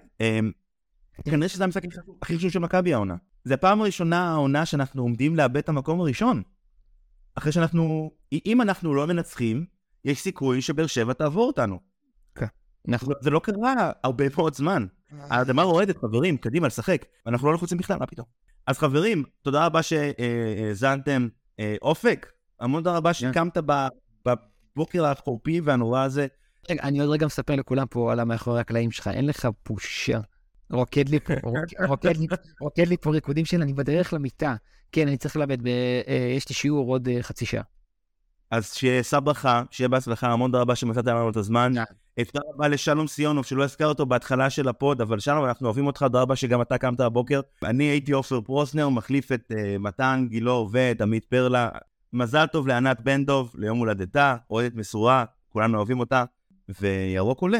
כנראה שזה המשחק הכי חשוב של מכבי העונה. זה הפעם הראשונה העונה שאנחנו עומדים לאבד את המקום הראשון. אחרי שאנחנו, אם אנחנו לא מנצחים, יש סיכוי שבאר שבע תעבור אותנו. כן. נכון. זה לא קרה הרבה מאוד זמן. האדמה רועדת, חברים, קדימה, לשחק. אנחנו לא לחוצים בכלל, מה פתאום. אז חברים, תודה רבה שהאזנתם. אופק, המון תודה רבה שקמת בבוקר החורפי והנורא הזה. רגע, אני עוד רגע מספר לכולם פה על המאחורי הקלעים שלך, אין לך בושה. רוקד לי פה, *laughs* רוקד לי, רוקד לי פה ריקודים של אני בדרך למיטה. כן, אני צריך ללמד, יש לי שיעור עוד חצי שעה. אז שיהיה, סע ברכה, שיהיה בהצלחה, המון תודה רבה שמצאת לנו את הזמן. תודה רבה לשלום סיונוב, שלא הוזכר אותו בהתחלה של הפוד, אבל שלום, אנחנו אוהבים אותך, תודה רבה שגם אתה קמת הבוקר. אני הייתי עופר פרוסנר, מחליף את uh, מתן גילאור ואת עמית פרלה. מזל טוב לענת בן דב, ליום הולדתה, אוהדת מסורה, כולנו אוהבים אותה, וירוק עולה.